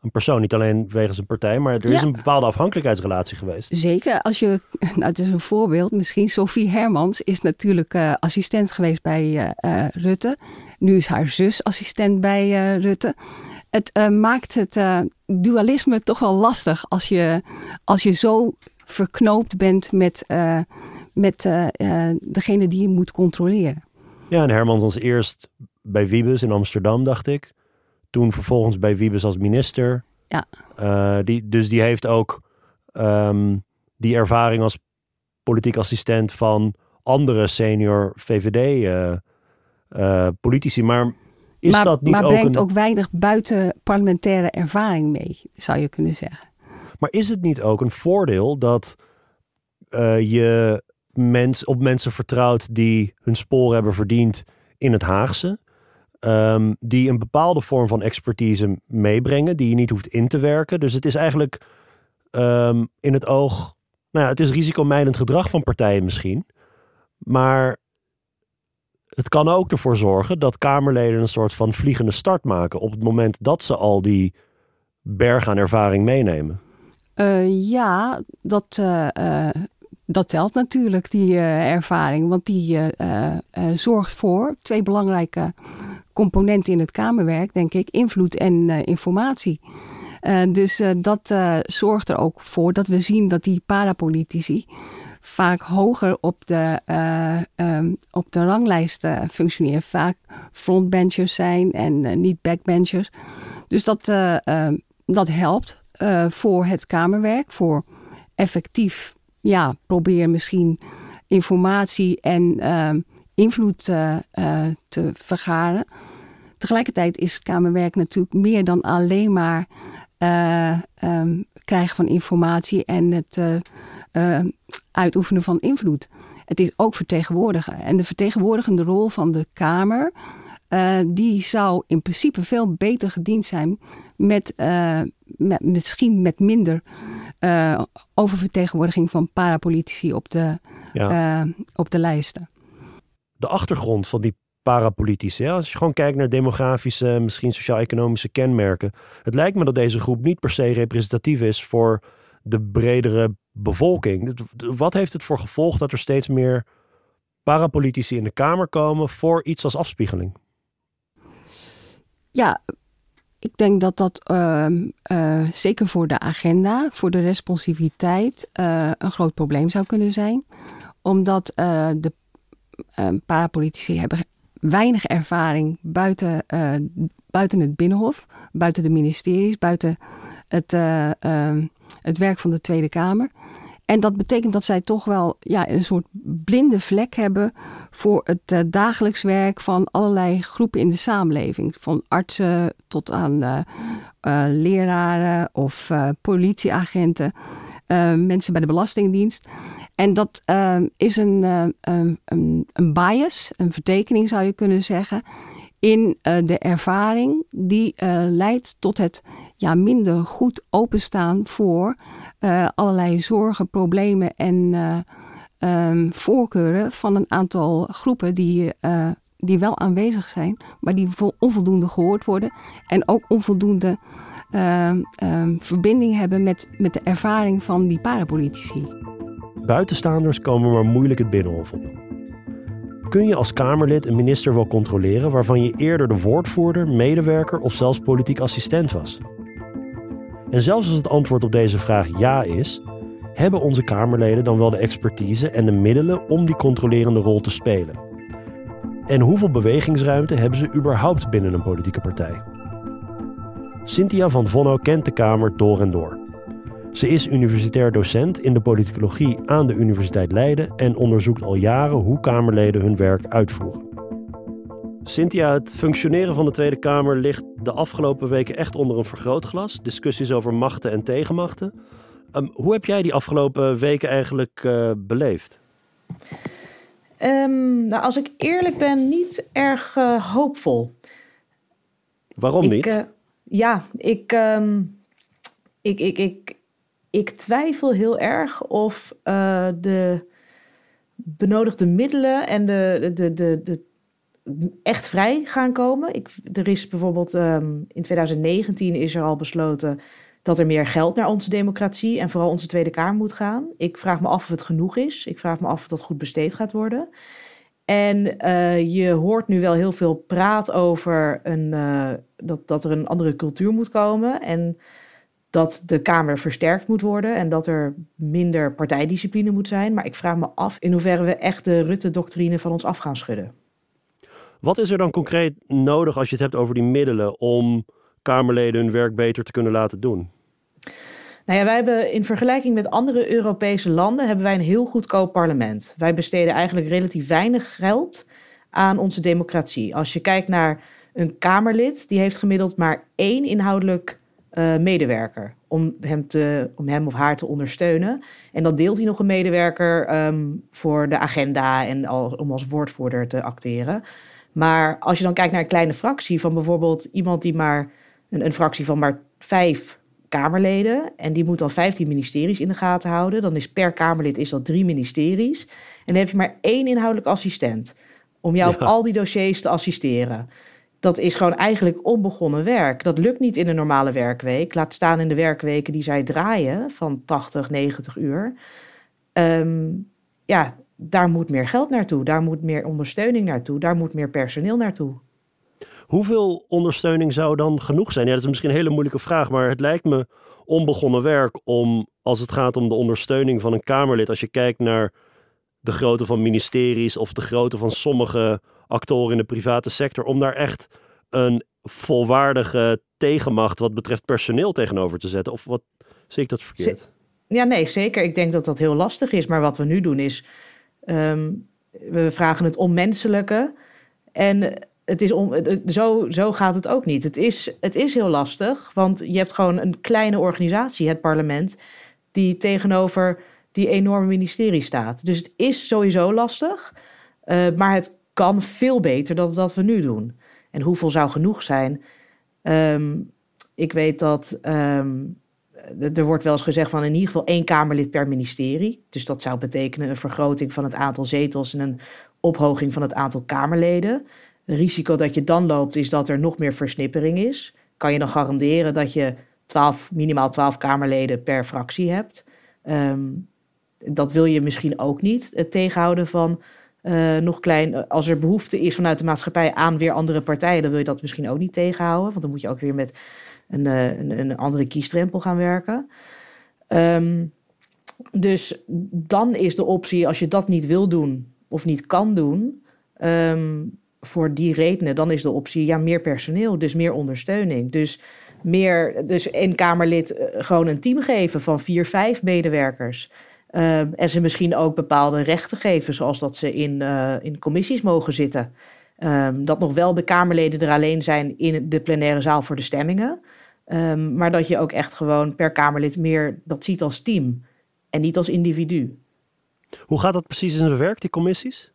een persoon. Niet alleen wegens een partij, maar er is een bepaalde afhankelijkheidsrelatie geweest. Zeker. Als je, nou het is een voorbeeld. Misschien Sophie Hermans is natuurlijk uh, assistent geweest bij uh, uh, Rutte. Nu is haar zus assistent bij Rutte. Het maakt het dualisme toch wel lastig als je, als je zo verknoopt bent met, met degene die je moet controleren. Ja, en Herman was eerst bij Wiebes in Amsterdam, dacht ik. Toen vervolgens bij Wiebes als minister. Ja. die, dus die heeft ook um, die ervaring als politiek assistent van andere senior VVD-politici. maar is maar, dat niet maar ook brengt een... ook weinig buitenparlementaire ervaring mee, zou je kunnen zeggen. Maar is het niet ook een voordeel dat je mens, op mensen vertrouwt die hun sporen hebben verdiend in het Haagse? Um, die een bepaalde vorm van expertise meebrengen, die je niet hoeft in te werken. Dus het is eigenlijk um, in het oog. Nou ja, het is risicomijdend gedrag van partijen misschien. Maar het kan ook ervoor zorgen dat Kamerleden een soort van vliegende start maken. op het moment dat ze al die berg aan ervaring meenemen. Uh, ja, dat, uh, dat telt natuurlijk, die ervaring. Want die zorgt voor twee belangrijke componenten in het Kamerwerk, denk ik: invloed en informatie. dus dat zorgt er ook voor dat we zien dat die parapolitici vaak hoger op de, um, op de ranglijst functioneren. Vaak frontbenchers zijn en niet backbenchers. Dus dat, ehm, dat helpt voor het Kamerwerk, voor effectief ja, proberen misschien informatie en uh, invloed te vergaren. Tegelijkertijd is het Kamerwerk natuurlijk meer dan alleen maar um, krijgen van informatie en het uitoefenen van invloed. Het is ook vertegenwoordigen. En de vertegenwoordigende rol van de Kamer, die zou in principe veel beter gediend zijn met, met misschien met minder oververtegenwoordiging van parapolitici op de, ja. op de lijsten. De achtergrond van die parapolitici, als je gewoon kijkt naar demografische, misschien sociaal-economische kenmerken. Het lijkt me dat deze groep niet per se representatief is voor de bredere bevolking. Wat heeft het voor gevolg dat er steeds meer parapolitici in de Kamer komen voor iets als afspiegeling? Ja, ik denk dat dat uh, uh, zeker voor de agenda, voor de responsiviteit, uh, een groot probleem zou kunnen zijn. Omdat eh, de parapolitici hebben weinig ervaring buiten, buiten het binnenhof, buiten de ministeries, buiten het, ehm, het werk van de Tweede Kamer. En dat betekent dat zij toch wel ja, een soort blinde vlek hebben voor het uh, dagelijks werk van allerlei groepen in de samenleving. Van artsen tot aan leraren of politieagenten, mensen bij de Belastingdienst. En dat is een, een, een bias, een vertekening zou je kunnen zeggen, in de ervaring die leidt tot het ja, minder goed openstaan voor allerlei zorgen, problemen en um, voorkeuren van een aantal groepen die, die wel aanwezig zijn, maar die onvoldoende gehoord worden en ook onvoldoende verbinding hebben met, met de ervaring van die parapolitici. Buitenstaanders komen maar moeilijk het binnenhof op. Kun je als Kamerlid een minister wel controleren waarvan je eerder de woordvoerder, medewerker of zelfs politiek assistent was? En zelfs als het antwoord op deze vraag ja is, hebben onze Kamerleden dan wel de expertise en de middelen om die controlerende rol te spelen? En hoeveel bewegingsruimte hebben ze überhaupt binnen een politieke partij? Cynthia van Vonno kent de Kamer door en door. Ze is universitair docent in de politicologie aan de Universiteit Leiden en onderzoekt al jaren hoe Kamerleden hun werk uitvoeren. Cynthia, het functioneren van de Tweede Kamer ligt de afgelopen weken echt onder een vergrootglas. Discussies over machten en tegenmachten. Ehm, hoe heb jij die afgelopen weken eigenlijk uh, beleefd? Um, nou, als ik eerlijk ben, niet erg uh, hoopvol. Waarom ik, niet? Uh, ja, ik, um, ik, ik, ik, ik twijfel heel erg of de benodigde middelen en de, de, de, de, echt vrij gaan komen. Ik, er is bijvoorbeeld um, in 2019 is er al besloten dat er meer geld naar onze democratie en vooral onze Tweede Kamer moet gaan. Ik vraag me af of het genoeg is. Ik vraag me af of dat goed besteed gaat worden. En uh, je hoort nu wel heel veel praat over een, uh, dat, dat er een andere cultuur moet komen. En dat de Kamer versterkt moet worden en dat er minder partijdiscipline moet zijn. Maar ik vraag me af in hoeverre we echt de Rutte-doctrine van ons af gaan schudden. Wat is er dan concreet nodig als je het hebt over die middelen om Kamerleden hun werk beter te kunnen laten doen? Nou ja, wij hebben in vergelijking met andere Europese landen hebben wij een heel goedkoop parlement. Wij besteden eigenlijk relatief weinig geld aan onze democratie. Als je kijkt naar een Kamerlid, die heeft gemiddeld maar één inhoudelijk uh, medewerker om hem, te, om hem of haar te ondersteunen. En dan deelt hij nog een medewerker um, voor de agenda en al, om als woordvoerder te acteren. Maar als je dan kijkt naar een kleine fractie van bijvoorbeeld iemand die maar een, een fractie van maar vijf Kamerleden. En die moet dan 15 ministeries in de gaten houden. Dan is per Kamerlid is dat drie ministeries. En dan heb je maar één inhoudelijk assistent. Om jou op al die dossiers te assisteren. Dat is gewoon eigenlijk onbegonnen werk. Dat lukt niet in een normale werkweek. Laat staan in de werkweken die zij draaien van 80, 90 uur. Um, ja, daar moet meer geld naartoe. Daar moet meer ondersteuning naartoe. Daar moet meer personeel naartoe. Hoeveel ondersteuning zou dan genoeg zijn? Ja, dat is misschien een hele moeilijke vraag, maar het lijkt me onbegonnen werk om, als het gaat om de ondersteuning van een Kamerlid, als je kijkt naar de grootte van ministeries of de grootte van sommige actoren in de private sector, om daar echt een volwaardige tegenmacht wat betreft personeel tegenover te zetten. Of wat zie ik dat verkeerd? Ja, nee, zeker. Ik denk dat dat heel lastig is. Maar wat we nu doen is, um, we vragen het onmenselijke. En het is om, zo, zo gaat het ook niet. Het is, het is heel lastig, want je hebt gewoon een kleine organisatie, het parlement, die tegenover die enorme ministerie staat. Dus het is sowieso lastig, uh, maar het kan veel beter dan wat we nu doen. En hoeveel zou genoeg zijn? Um, ik weet dat um, er wordt wel eens gezegd van in ieder geval één Kamerlid per ministerie. Dus dat zou betekenen een vergroting van het aantal zetels en een ophoging van het aantal Kamerleden. Het risico dat je dan loopt is dat er nog meer versnippering is. Kan je dan garanderen dat je 12, minimaal 12 Kamerleden per fractie hebt? Um, dat wil je misschien ook niet. Het tegenhouden van uh, nog klein. Als er behoefte is vanuit de maatschappij aan weer andere partijen, dan wil je dat misschien ook niet tegenhouden. Want dan moet je ook weer met een, uh, een, een, andere kiesdrempel gaan werken. Um, dus dan is de optie, als je dat niet wil doen of niet kan doen, um, voor die redenen, dan is de optie ja, meer personeel, dus meer ondersteuning. Dus meer, dus één Kamerlid eh, gewoon een team geven van vier, vijf medewerkers. Uh, en ze misschien ook bepaalde rechten geven, zoals dat ze in, uh, in commissies mogen zitten. Ehm, dat nog wel de Kamerleden er alleen zijn in de plenaire zaal voor de stemmingen. Ehm, maar dat je ook echt gewoon per Kamerlid meer dat ziet als team en niet als individu. Hoe gaat dat precies in zijn werk, die commissies?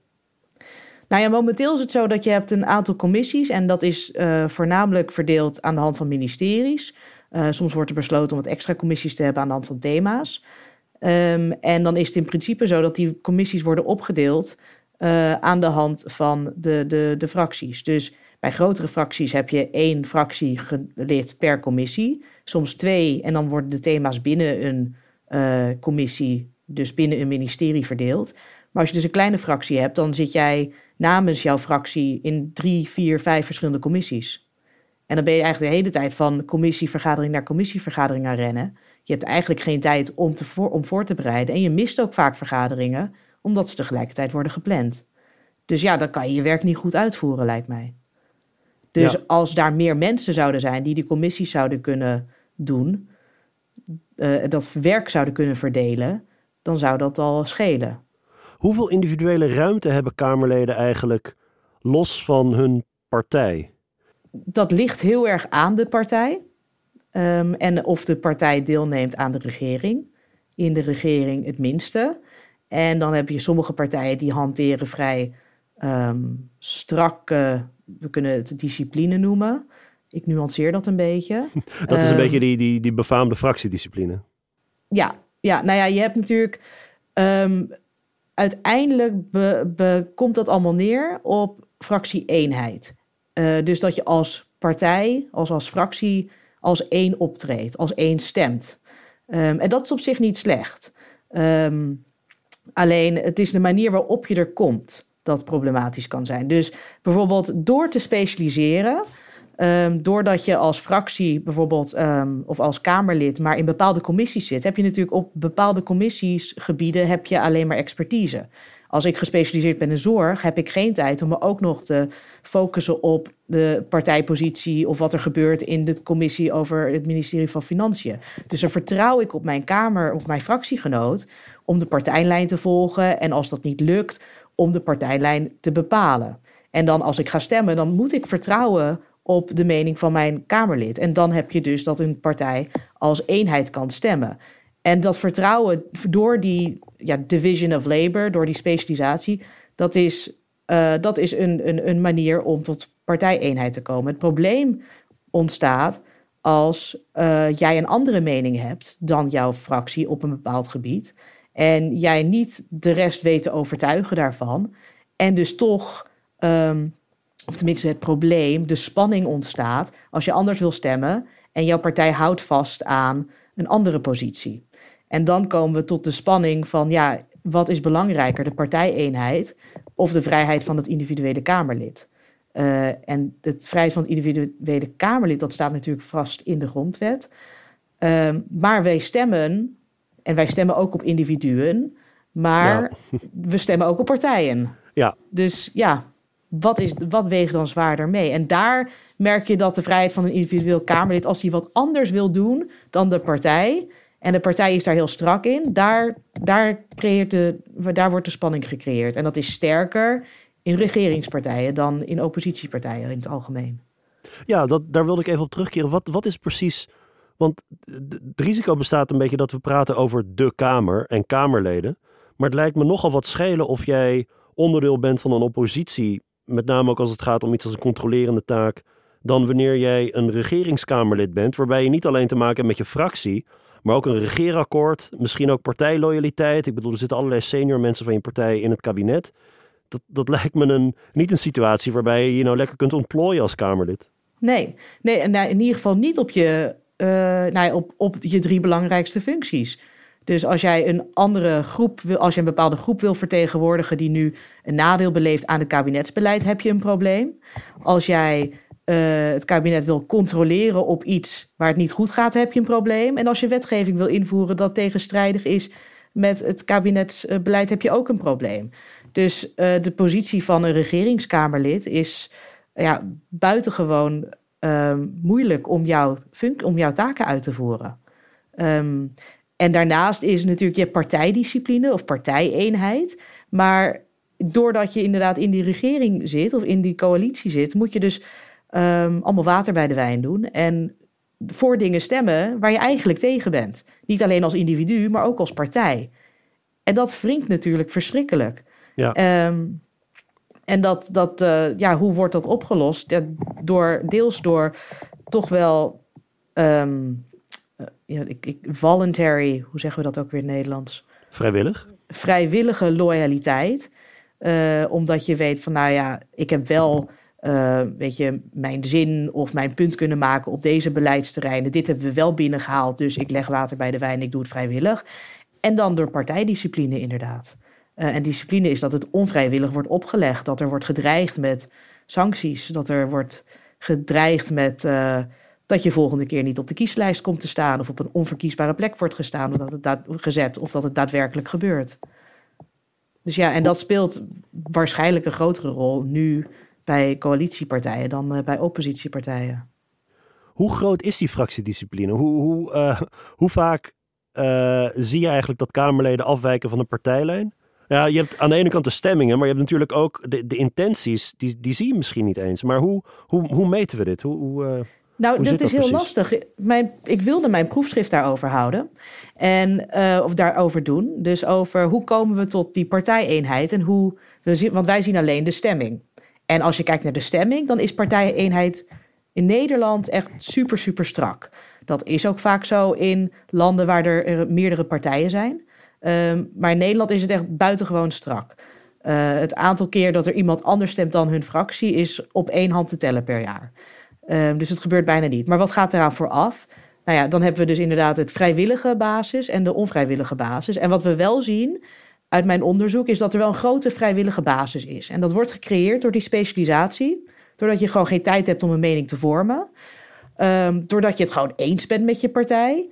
Nou ja, momenteel is het zo dat je hebt een aantal commissies en dat is uh, voornamelijk verdeeld aan de hand van ministeries. Uh, soms wordt er besloten om wat extra commissies te hebben aan de hand van thema's. Um, en dan is het in principe zo dat die commissies worden opgedeeld uh, aan de hand van de, de, de fracties. Dus bij grotere fracties heb je één fractielid per commissie, soms twee, en dan worden de thema's binnen een uh, commissie, dus binnen een ministerie verdeeld. Maar als je dus een kleine fractie hebt, dan zit jij namens jouw fractie in drie, vier, vijf verschillende commissies. En dan ben je eigenlijk de hele tijd van commissievergadering naar commissievergadering aan rennen. Je hebt eigenlijk geen tijd om, te voor, om voor te bereiden. En je mist ook vaak vergaderingen, omdat ze tegelijkertijd worden gepland. Dus ja, dan kan je je werk niet goed uitvoeren, lijkt mij. Dus ja. als daar meer mensen zouden zijn die die commissies zouden kunnen doen, uh, dat werk zouden kunnen verdelen, dan zou dat al schelen. Hoeveel individuele ruimte hebben Kamerleden eigenlijk los van hun partij? Dat ligt heel erg aan de partij. Um, en of de partij deelneemt aan de regering. In de regering het minste. En dan heb je sommige partijen die hanteren vrij um, strakke, we kunnen het discipline noemen. Ik nuanceer dat een beetje. dat is een um, beetje die, die, die befaamde fractiediscipline. Ja, ja, nou ja, je hebt natuurlijk. Uiteindelijk be, be, komt dat allemaal neer op fractie-eenheid. Uh, dus dat je als partij, als, als fractie, als één optreedt, als één stemt. Um, en dat is op zich niet slecht. Um, alleen het is de manier waarop je er komt dat problematisch kan zijn. Dus bijvoorbeeld door te specialiseren. Um, doordat je als fractie bijvoorbeeld of als Kamerlid maar in bepaalde commissies zit, heb je natuurlijk op bepaalde commissiesgebieden heb je alleen maar expertise. Als ik gespecialiseerd ben in zorg, heb ik geen tijd om me ook nog te focussen op de partijpositie of wat er gebeurt in de commissie over het ministerie van Financiën. Dus dan vertrouw ik op mijn Kamer of mijn fractiegenoot om de partijlijn te volgen en als dat niet lukt, om de partijlijn te bepalen. En dan als ik ga stemmen, dan moet ik vertrouwen op de mening van mijn Kamerlid. En dan heb je dus dat een partij als eenheid kan stemmen. En dat vertrouwen door die ja, division of labor, door die specialisatie, dat is, uh, dat is een, een, een manier om tot partijeenheid te komen. Het probleem ontstaat als uh, jij een andere mening hebt dan jouw fractie op een bepaald gebied. En jij niet de rest weet te overtuigen daarvan. En dus toch um, of tenminste het probleem, de spanning ontstaat als je anders wil stemmen en jouw partij houdt vast aan een andere positie. En dan komen we tot de spanning van, ja, wat is belangrijker, de partijeenheid of de vrijheid van het individuele Kamerlid? Uh, en de vrijheid van het individuele Kamerlid, dat staat natuurlijk vast in de grondwet. Uh, maar wij stemmen, en wij stemmen ook op individuen, maar ja. we stemmen ook op partijen. Ja. Dus ja, wat, is, wat weegt dan zwaarder mee? En daar merk je dat de vrijheid van een individueel Kamerlid, als hij wat anders wil doen dan de partij, en de partij is daar heel strak in, daar, daar, creëert de, daar wordt de spanning gecreëerd. En dat is sterker in regeringspartijen dan in oppositiepartijen in het algemeen. Ja, dat, daar wilde ik even op terugkeren. Wat, wat is precies. Want het risico bestaat een beetje dat we praten over de Kamer en Kamerleden. Maar het lijkt me nogal wat schelen of jij onderdeel bent van een oppositie met name ook als het gaat om iets als een controlerende taak, dan wanneer jij een regeringskamerlid bent, waarbij je niet alleen te maken hebt met je fractie, maar ook een regeerakkoord, misschien ook partijloyaliteit. Ik bedoel, er zitten allerlei senior mensen van je partij in het kabinet. Dat, dat lijkt me een, niet een situatie waarbij je je nou lekker kunt ontplooien als Kamerlid. Nee, nee en in ieder geval niet op je, uh, nou, op, op je drie belangrijkste functies. Dus als jij een andere groep wil, als je een bepaalde groep wil vertegenwoordigen die nu een nadeel beleeft aan het kabinetsbeleid, heb je een probleem. Als jij uh, het kabinet wil controleren op iets waar het niet goed gaat, heb je een probleem. En als je wetgeving wil invoeren dat tegenstrijdig is met het kabinetsbeleid, heb je ook een probleem. Dus uh, de positie van een regeringskamerlid is ja, buitengewoon uh, moeilijk om, jou, om jouw taken uit te voeren. Um, en daarnaast is natuurlijk je partijdiscipline of partijeenheid. Maar doordat je inderdaad in die regering zit of in die coalitie zit, moet je dus ehm, allemaal water bij de wijn doen. En voor dingen stemmen waar je eigenlijk tegen bent. Niet alleen als individu, maar ook als partij. En dat wringt natuurlijk verschrikkelijk. Ja. Ehm, en dat, dat eh, ja, hoe wordt dat opgelost? Ja, door, deels door toch wel ehm, eh, ja, ik, ik, voluntary, hoe zeggen we dat ook weer in het Nederlands? Vrijwillig? Vrijwillige loyaliteit. Eh, omdat je weet van, nou ja, ik heb wel, uh, weet je, mijn zin of mijn punt kunnen maken op deze beleidsterreinen. Dit hebben we wel binnengehaald, dus ik leg water bij de wijn, ik doe het vrijwillig. En dan door partijdiscipline inderdaad. Uh, en discipline is dat het onvrijwillig wordt opgelegd, dat er wordt gedreigd met sancties, dat er wordt gedreigd met dat je volgende keer niet op de kieslijst komt te staan of op een onverkiesbare plek wordt gestaan of dat het gezet of dat het daadwerkelijk gebeurt. Dus ja, en dat speelt waarschijnlijk een grotere rol nu bij coalitiepartijen dan uh, bij oppositiepartijen. Hoe groot is die fractiediscipline? Hoe, hoe, uh, hoe vaak uh, zie je eigenlijk dat Kamerleden afwijken van de partijlijn? Ja, je hebt aan de ene kant de stemmingen, maar je hebt natuurlijk ook de, de intenties, die, die zie je misschien niet eens. Maar hoe, hoe, hoe meten we dit? Hoe, hoe, nou, dat is heel precies? lastig. Mijn, ik wilde mijn proefschrift daarover houden. En, uh, of daarover doen. Dus over hoe komen we tot die partijeenheid. En hoe we zien, want wij zien alleen de stemming. En als je kijkt naar de stemming, dan is partijeenheid in Nederland echt super, super strak. Dat is ook vaak zo in landen waar er meerdere partijen zijn. Um, maar in Nederland is het echt buitengewoon strak. Uh, het aantal keer dat er iemand anders stemt dan hun fractie is op één hand te tellen per jaar. Um, dus het gebeurt bijna niet. Maar wat gaat eraan vooraf? Nou ja, dan hebben we dus inderdaad het vrijwillige basis en de onvrijwillige basis. En wat we wel zien uit mijn onderzoek is dat er wel een grote vrijwillige basis is. En dat wordt gecreëerd door die specialisatie. Doordat je gewoon geen tijd hebt om een mening te vormen. Um, doordat je het gewoon eens bent met je partij.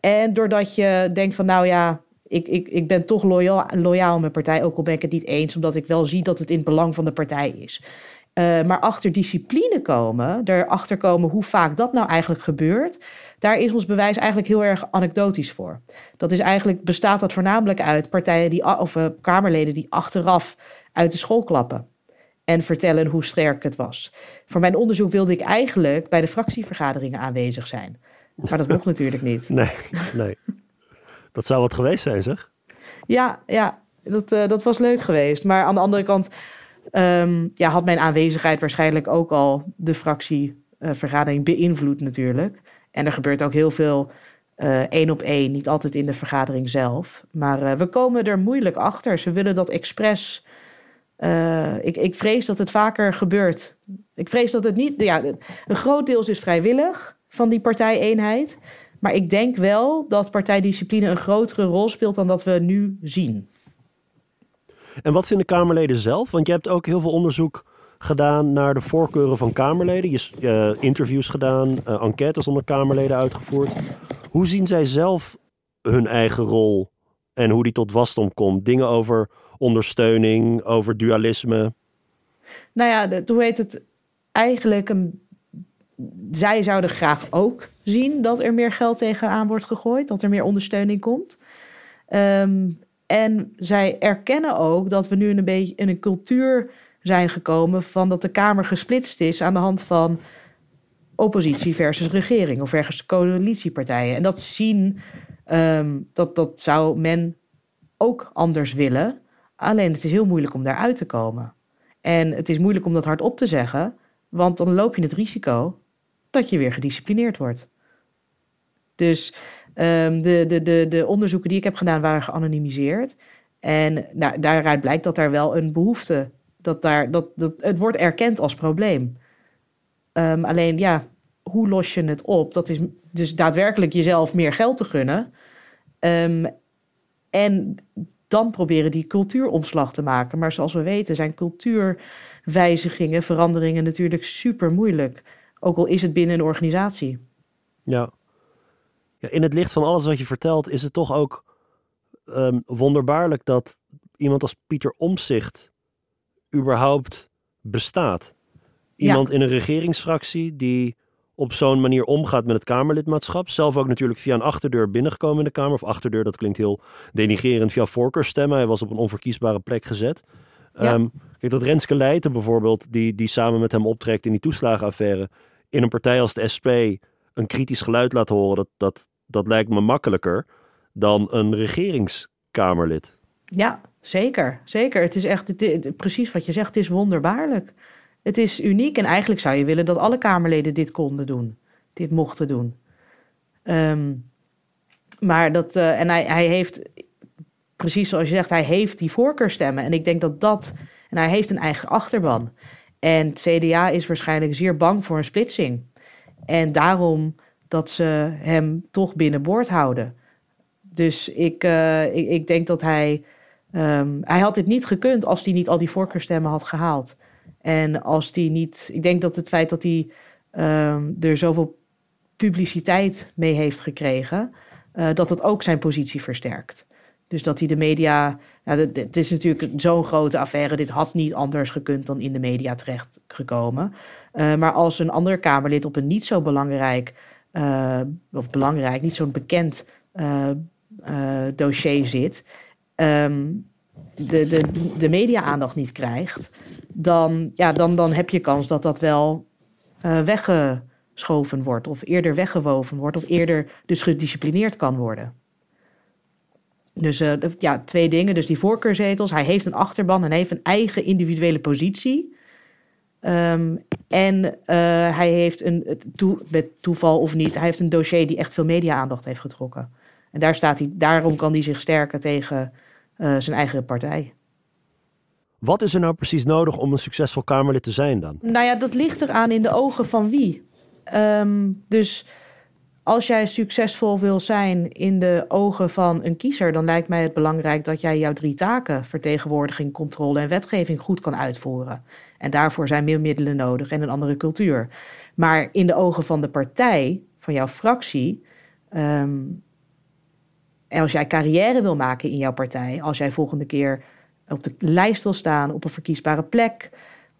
En doordat je denkt van nou ja, ik, ik, ik ben toch loyaal, loyaal aan mijn partij. Ook al ben ik het niet eens, omdat ik wel zie dat het in het belang van de partij is. Uh, maar achter discipline komen, erachter komen hoe vaak dat nou eigenlijk gebeurt, daar is ons bewijs eigenlijk heel erg anekdotisch voor. Dat is eigenlijk, bestaat dat voornamelijk uit partijen die, of uh, Kamerleden die achteraf uit de school klappen en vertellen hoe sterk het was. Voor mijn onderzoek wilde ik eigenlijk bij de fractievergaderingen aanwezig zijn. Maar dat mocht natuurlijk niet. Nee, nee. Dat zou wat geweest zijn, zeg? Ja, ja dat, uh, dat was leuk geweest. Maar aan de andere kant Um, ja, had mijn aanwezigheid waarschijnlijk ook al de fractievergadering beïnvloed natuurlijk. En er gebeurt ook heel veel uh, één op één, niet altijd in de vergadering zelf. Maar uh, we komen er moeilijk achter. Ze willen dat expres. ik, ik vrees dat het vaker gebeurt. Ik vrees dat het niet. Ja, een groot deel is vrijwillig van die partijeenheid. Maar ik denk wel dat partijdiscipline een grotere rol speelt dan dat we nu zien. En wat vinden Kamerleden zelf? Want je hebt ook heel veel onderzoek gedaan naar de voorkeuren van Kamerleden. Je uh, interviews gedaan, uh, enquêtes onder Kamerleden uitgevoerd. Hoe zien zij zelf hun eigen rol en hoe die tot wasdom komt? Dingen over ondersteuning, over dualisme? Nou ja, hoe heet het? Eigenlijk, een, zij zouden graag ook zien dat er meer geld tegenaan wordt gegooid, dat er meer ondersteuning komt. Um, en zij erkennen ook dat we nu in een beetje in een cultuur zijn gekomen van dat de Kamer gesplitst is aan de hand van oppositie versus regering of versus coalitiepartijen. En dat zien, um, dat, dat zou men ook anders willen. Alleen het is heel moeilijk om daaruit te komen. En het is moeilijk om dat hardop te zeggen, want dan loop je het risico dat je weer gedisciplineerd wordt. Dus Um, de, de, de, de onderzoeken die ik heb gedaan waren geanonimiseerd. En nou, daaruit blijkt dat daar wel een behoefte, dat daar, dat, dat, het wordt erkend als probleem. Um, alleen ja, hoe los je het op? Dat is dus daadwerkelijk jezelf meer geld te gunnen. Um, en dan proberen die cultuuromslag te maken. Maar zoals we weten zijn cultuurwijzigingen, veranderingen natuurlijk super moeilijk. Ook al is het binnen een organisatie. Ja, ja, in het licht van alles wat je vertelt, is het toch ook um, wonderbaarlijk dat iemand als Pieter Omzicht überhaupt bestaat. Iemand ja. in een regeringsfractie die op zo'n manier omgaat met het Kamerlidmaatschap. Zelf ook natuurlijk via een achterdeur binnengekomen in de Kamer. Of achterdeur, dat klinkt heel denigerend, via voorkeurstemmen. Hij was op een onverkiesbare plek gezet. Ja. Ehm, kijk, dat Renske Leijten bijvoorbeeld, die, die samen met hem optrekt in die toeslagenaffaire, in een partij als de SP een kritisch geluid laat horen, dat, dat, dat lijkt me makkelijker dan een regeringskamerlid. Ja, zeker. Zeker. Het is echt precies wat je zegt. Het is wonderbaarlijk. Het is uniek. En eigenlijk zou je willen dat alle Kamerleden dit konden doen. Dit mochten doen. Ehm, maar dat. eh, en hij, hij heeft. Precies zoals je zegt, hij heeft die voorkeurstemmen. En ik denk dat dat. En hij heeft een eigen achterban. En het CDA is waarschijnlijk zeer bang voor een splitsing. En daarom dat ze hem toch binnenboord houden. Dus ik, eh, ik, ik denk dat hij. Ehm, hij had dit niet gekund als hij niet al die voorkeurstemmen had gehaald. En als hij niet. Ik denk dat het feit dat hij ehm, er zoveel publiciteit mee heeft gekregen. eh, dat het ook zijn positie versterkt. Dus dat hij de media. Dit is natuurlijk zo'n grote affaire. Dit had niet anders gekund dan in de media terechtgekomen. Eh maar als een ander Kamerlid op een niet zo belangrijk. eh, of belangrijk, niet zo'n bekend dossier zit. Ehm, de, de, de media-aandacht niet krijgt. Dan, ja, dan, dan heb je kans dat dat wel eh, weggeschoven wordt. Of eerder weggewoven wordt. Of eerder dus gedisciplineerd kan worden. Dus eh, ja, twee dingen. Dus die voorkeurzetels. Hij heeft een achterban en heeft een eigen individuele positie. Ehm, en eh, hij heeft een, toeval of niet, hij heeft een dossier die echt veel media-aandacht heeft getrokken. En daar staat hij, daarom kan hij zich sterken tegen eh, zijn eigen partij. Wat is er nou precies nodig om een succesvol Kamerlid te zijn dan? Nou ja, dat ligt eraan in de ogen van wie. Ehm, dus als jij succesvol wil zijn in de ogen van een kiezer, dan lijkt mij het belangrijk dat jij jouw drie taken, vertegenwoordiging, controle en wetgeving, goed kan uitvoeren. En daarvoor zijn meer middelen nodig en een andere cultuur. Maar in de ogen van de partij, van jouw fractie, ehm, en als jij carrière wil maken in jouw partij, als jij volgende keer op de lijst wil staan op een verkiesbare plek,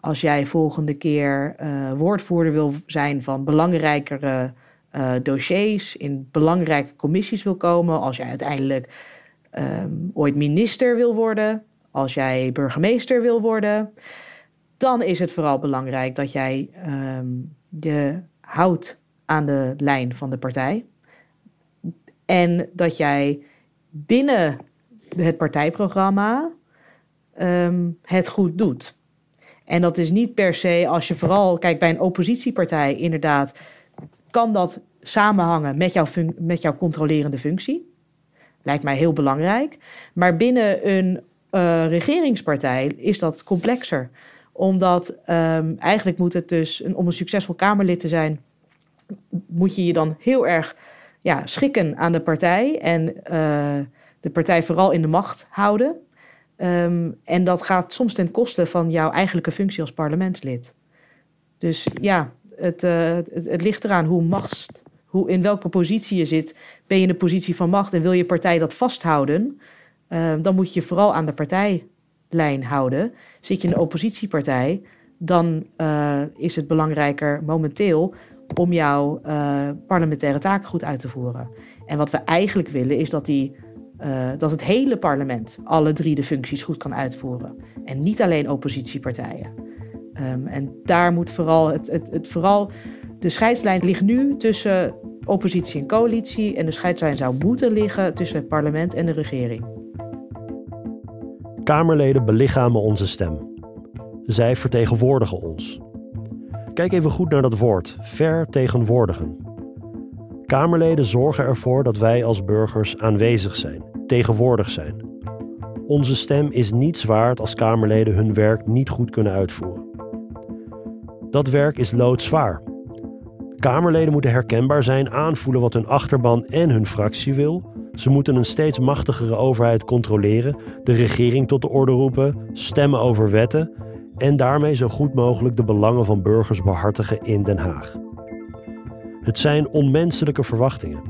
als jij volgende keer eh, woordvoerder wil zijn van belangrijkere eh, dossiers, in belangrijke commissies wil komen, als jij uiteindelijk ehm, ooit minister wil worden, als jij burgemeester wil worden, dan is het vooral belangrijk dat jij ehm, je houdt aan de lijn van de partij. En dat jij binnen het partijprogramma ehm, het goed doet. En dat is niet per se als je vooral, kijk, bij een oppositiepartij inderdaad, kan dat samenhangen met jouw, met jouw controlerende functie. Lijkt mij heel belangrijk. Maar binnen een eh, regeringspartij is dat complexer. Omdat ehm, eigenlijk moet het dus, om een succesvol Kamerlid te zijn, moet je je dan heel erg ja, schikken aan de partij en eh, de partij vooral in de macht houden. Ehm, en dat gaat soms ten koste van jouw eigenlijke functie als parlementslid. Dus ja, het, eh, het, het ligt eraan hoe machts, hoe, in welke positie je zit. Ben je in een positie van macht en wil je partij dat vasthouden, Ehm, dan moet je je vooral aan de partijlijn houden. Zit je in een oppositiepartij, dan eh, is het belangrijker momenteel om jouw eh, parlementaire taken goed uit te voeren. En wat we eigenlijk willen is dat, die, eh, dat het hele parlement alle drie de functies goed kan uitvoeren. En niet alleen oppositiepartijen. Ehm, en daar moet vooral het, het, het vooral. De scheidslijn ligt nu tussen oppositie en coalitie. En de scheidslijn zou moeten liggen tussen het parlement en de regering. Kamerleden belichamen onze stem. Zij vertegenwoordigen ons. Kijk even goed naar dat woord: vertegenwoordigen. Kamerleden zorgen ervoor dat wij als burgers aanwezig zijn, tegenwoordig zijn. Onze stem is niets waard als Kamerleden hun werk niet goed kunnen uitvoeren. Dat werk is loodzwaar. Kamerleden moeten herkenbaar zijn, aanvoelen wat hun achterban en hun fractie wil. Ze moeten een steeds machtigere overheid controleren, de regering tot de orde roepen, stemmen over wetten en daarmee zo goed mogelijk de belangen van burgers behartigen in Den Haag. Het zijn onmenselijke verwachtingen.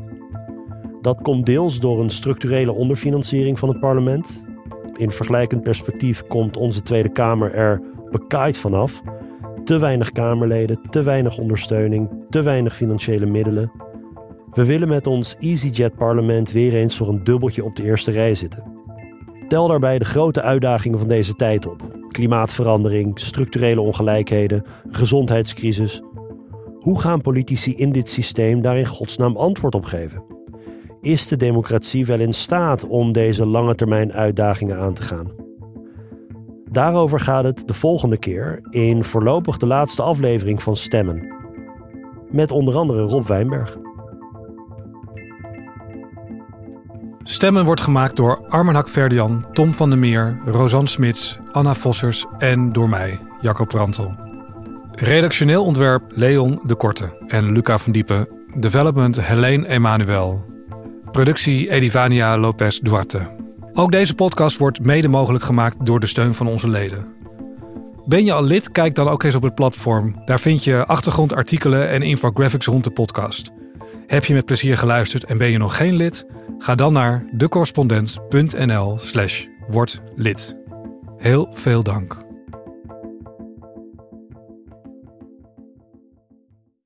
Dat komt deels door een structurele onderfinanciering van het parlement. In vergelijkend perspectief komt onze Tweede Kamer er bekaaid vanaf. Te weinig Kamerleden, te weinig ondersteuning, te weinig financiële middelen. We willen met ons EasyJet-parlement weer eens voor een dubbeltje op de eerste rij zitten. Tel daarbij de grote uitdagingen van deze tijd op. klimaatverandering, structurele ongelijkheden, gezondheidscrisis. Hoe gaan politici in dit systeem daar in godsnaam antwoord op geven? Is de democratie wel in staat om deze lange termijn uitdagingen aan te gaan? Daarover gaat het de volgende keer in voorlopig de laatste aflevering van Stemmen. Met onder andere Rob Wijnberg. Stemmen wordt gemaakt door Armen Hakverdian, Tom van der Meer, Rosanne Smits, Anna Vossers en door mij, Jacob Rantel. Redactioneel ontwerp Leon de Korte en Luca van Diepen. Development Helene Emanuel. Productie Edivania Lopez Duarte. Ook deze podcast wordt mede mogelijk gemaakt door de steun van onze leden. Ben je al lid? Kijk dan ook eens op het platform. Daar vind je achtergrondartikelen en infographics rond de podcast. Heb je met plezier geluisterd en ben je nog geen lid? Ga dan naar decorrespondent.nl slash word lid. Heel veel dank.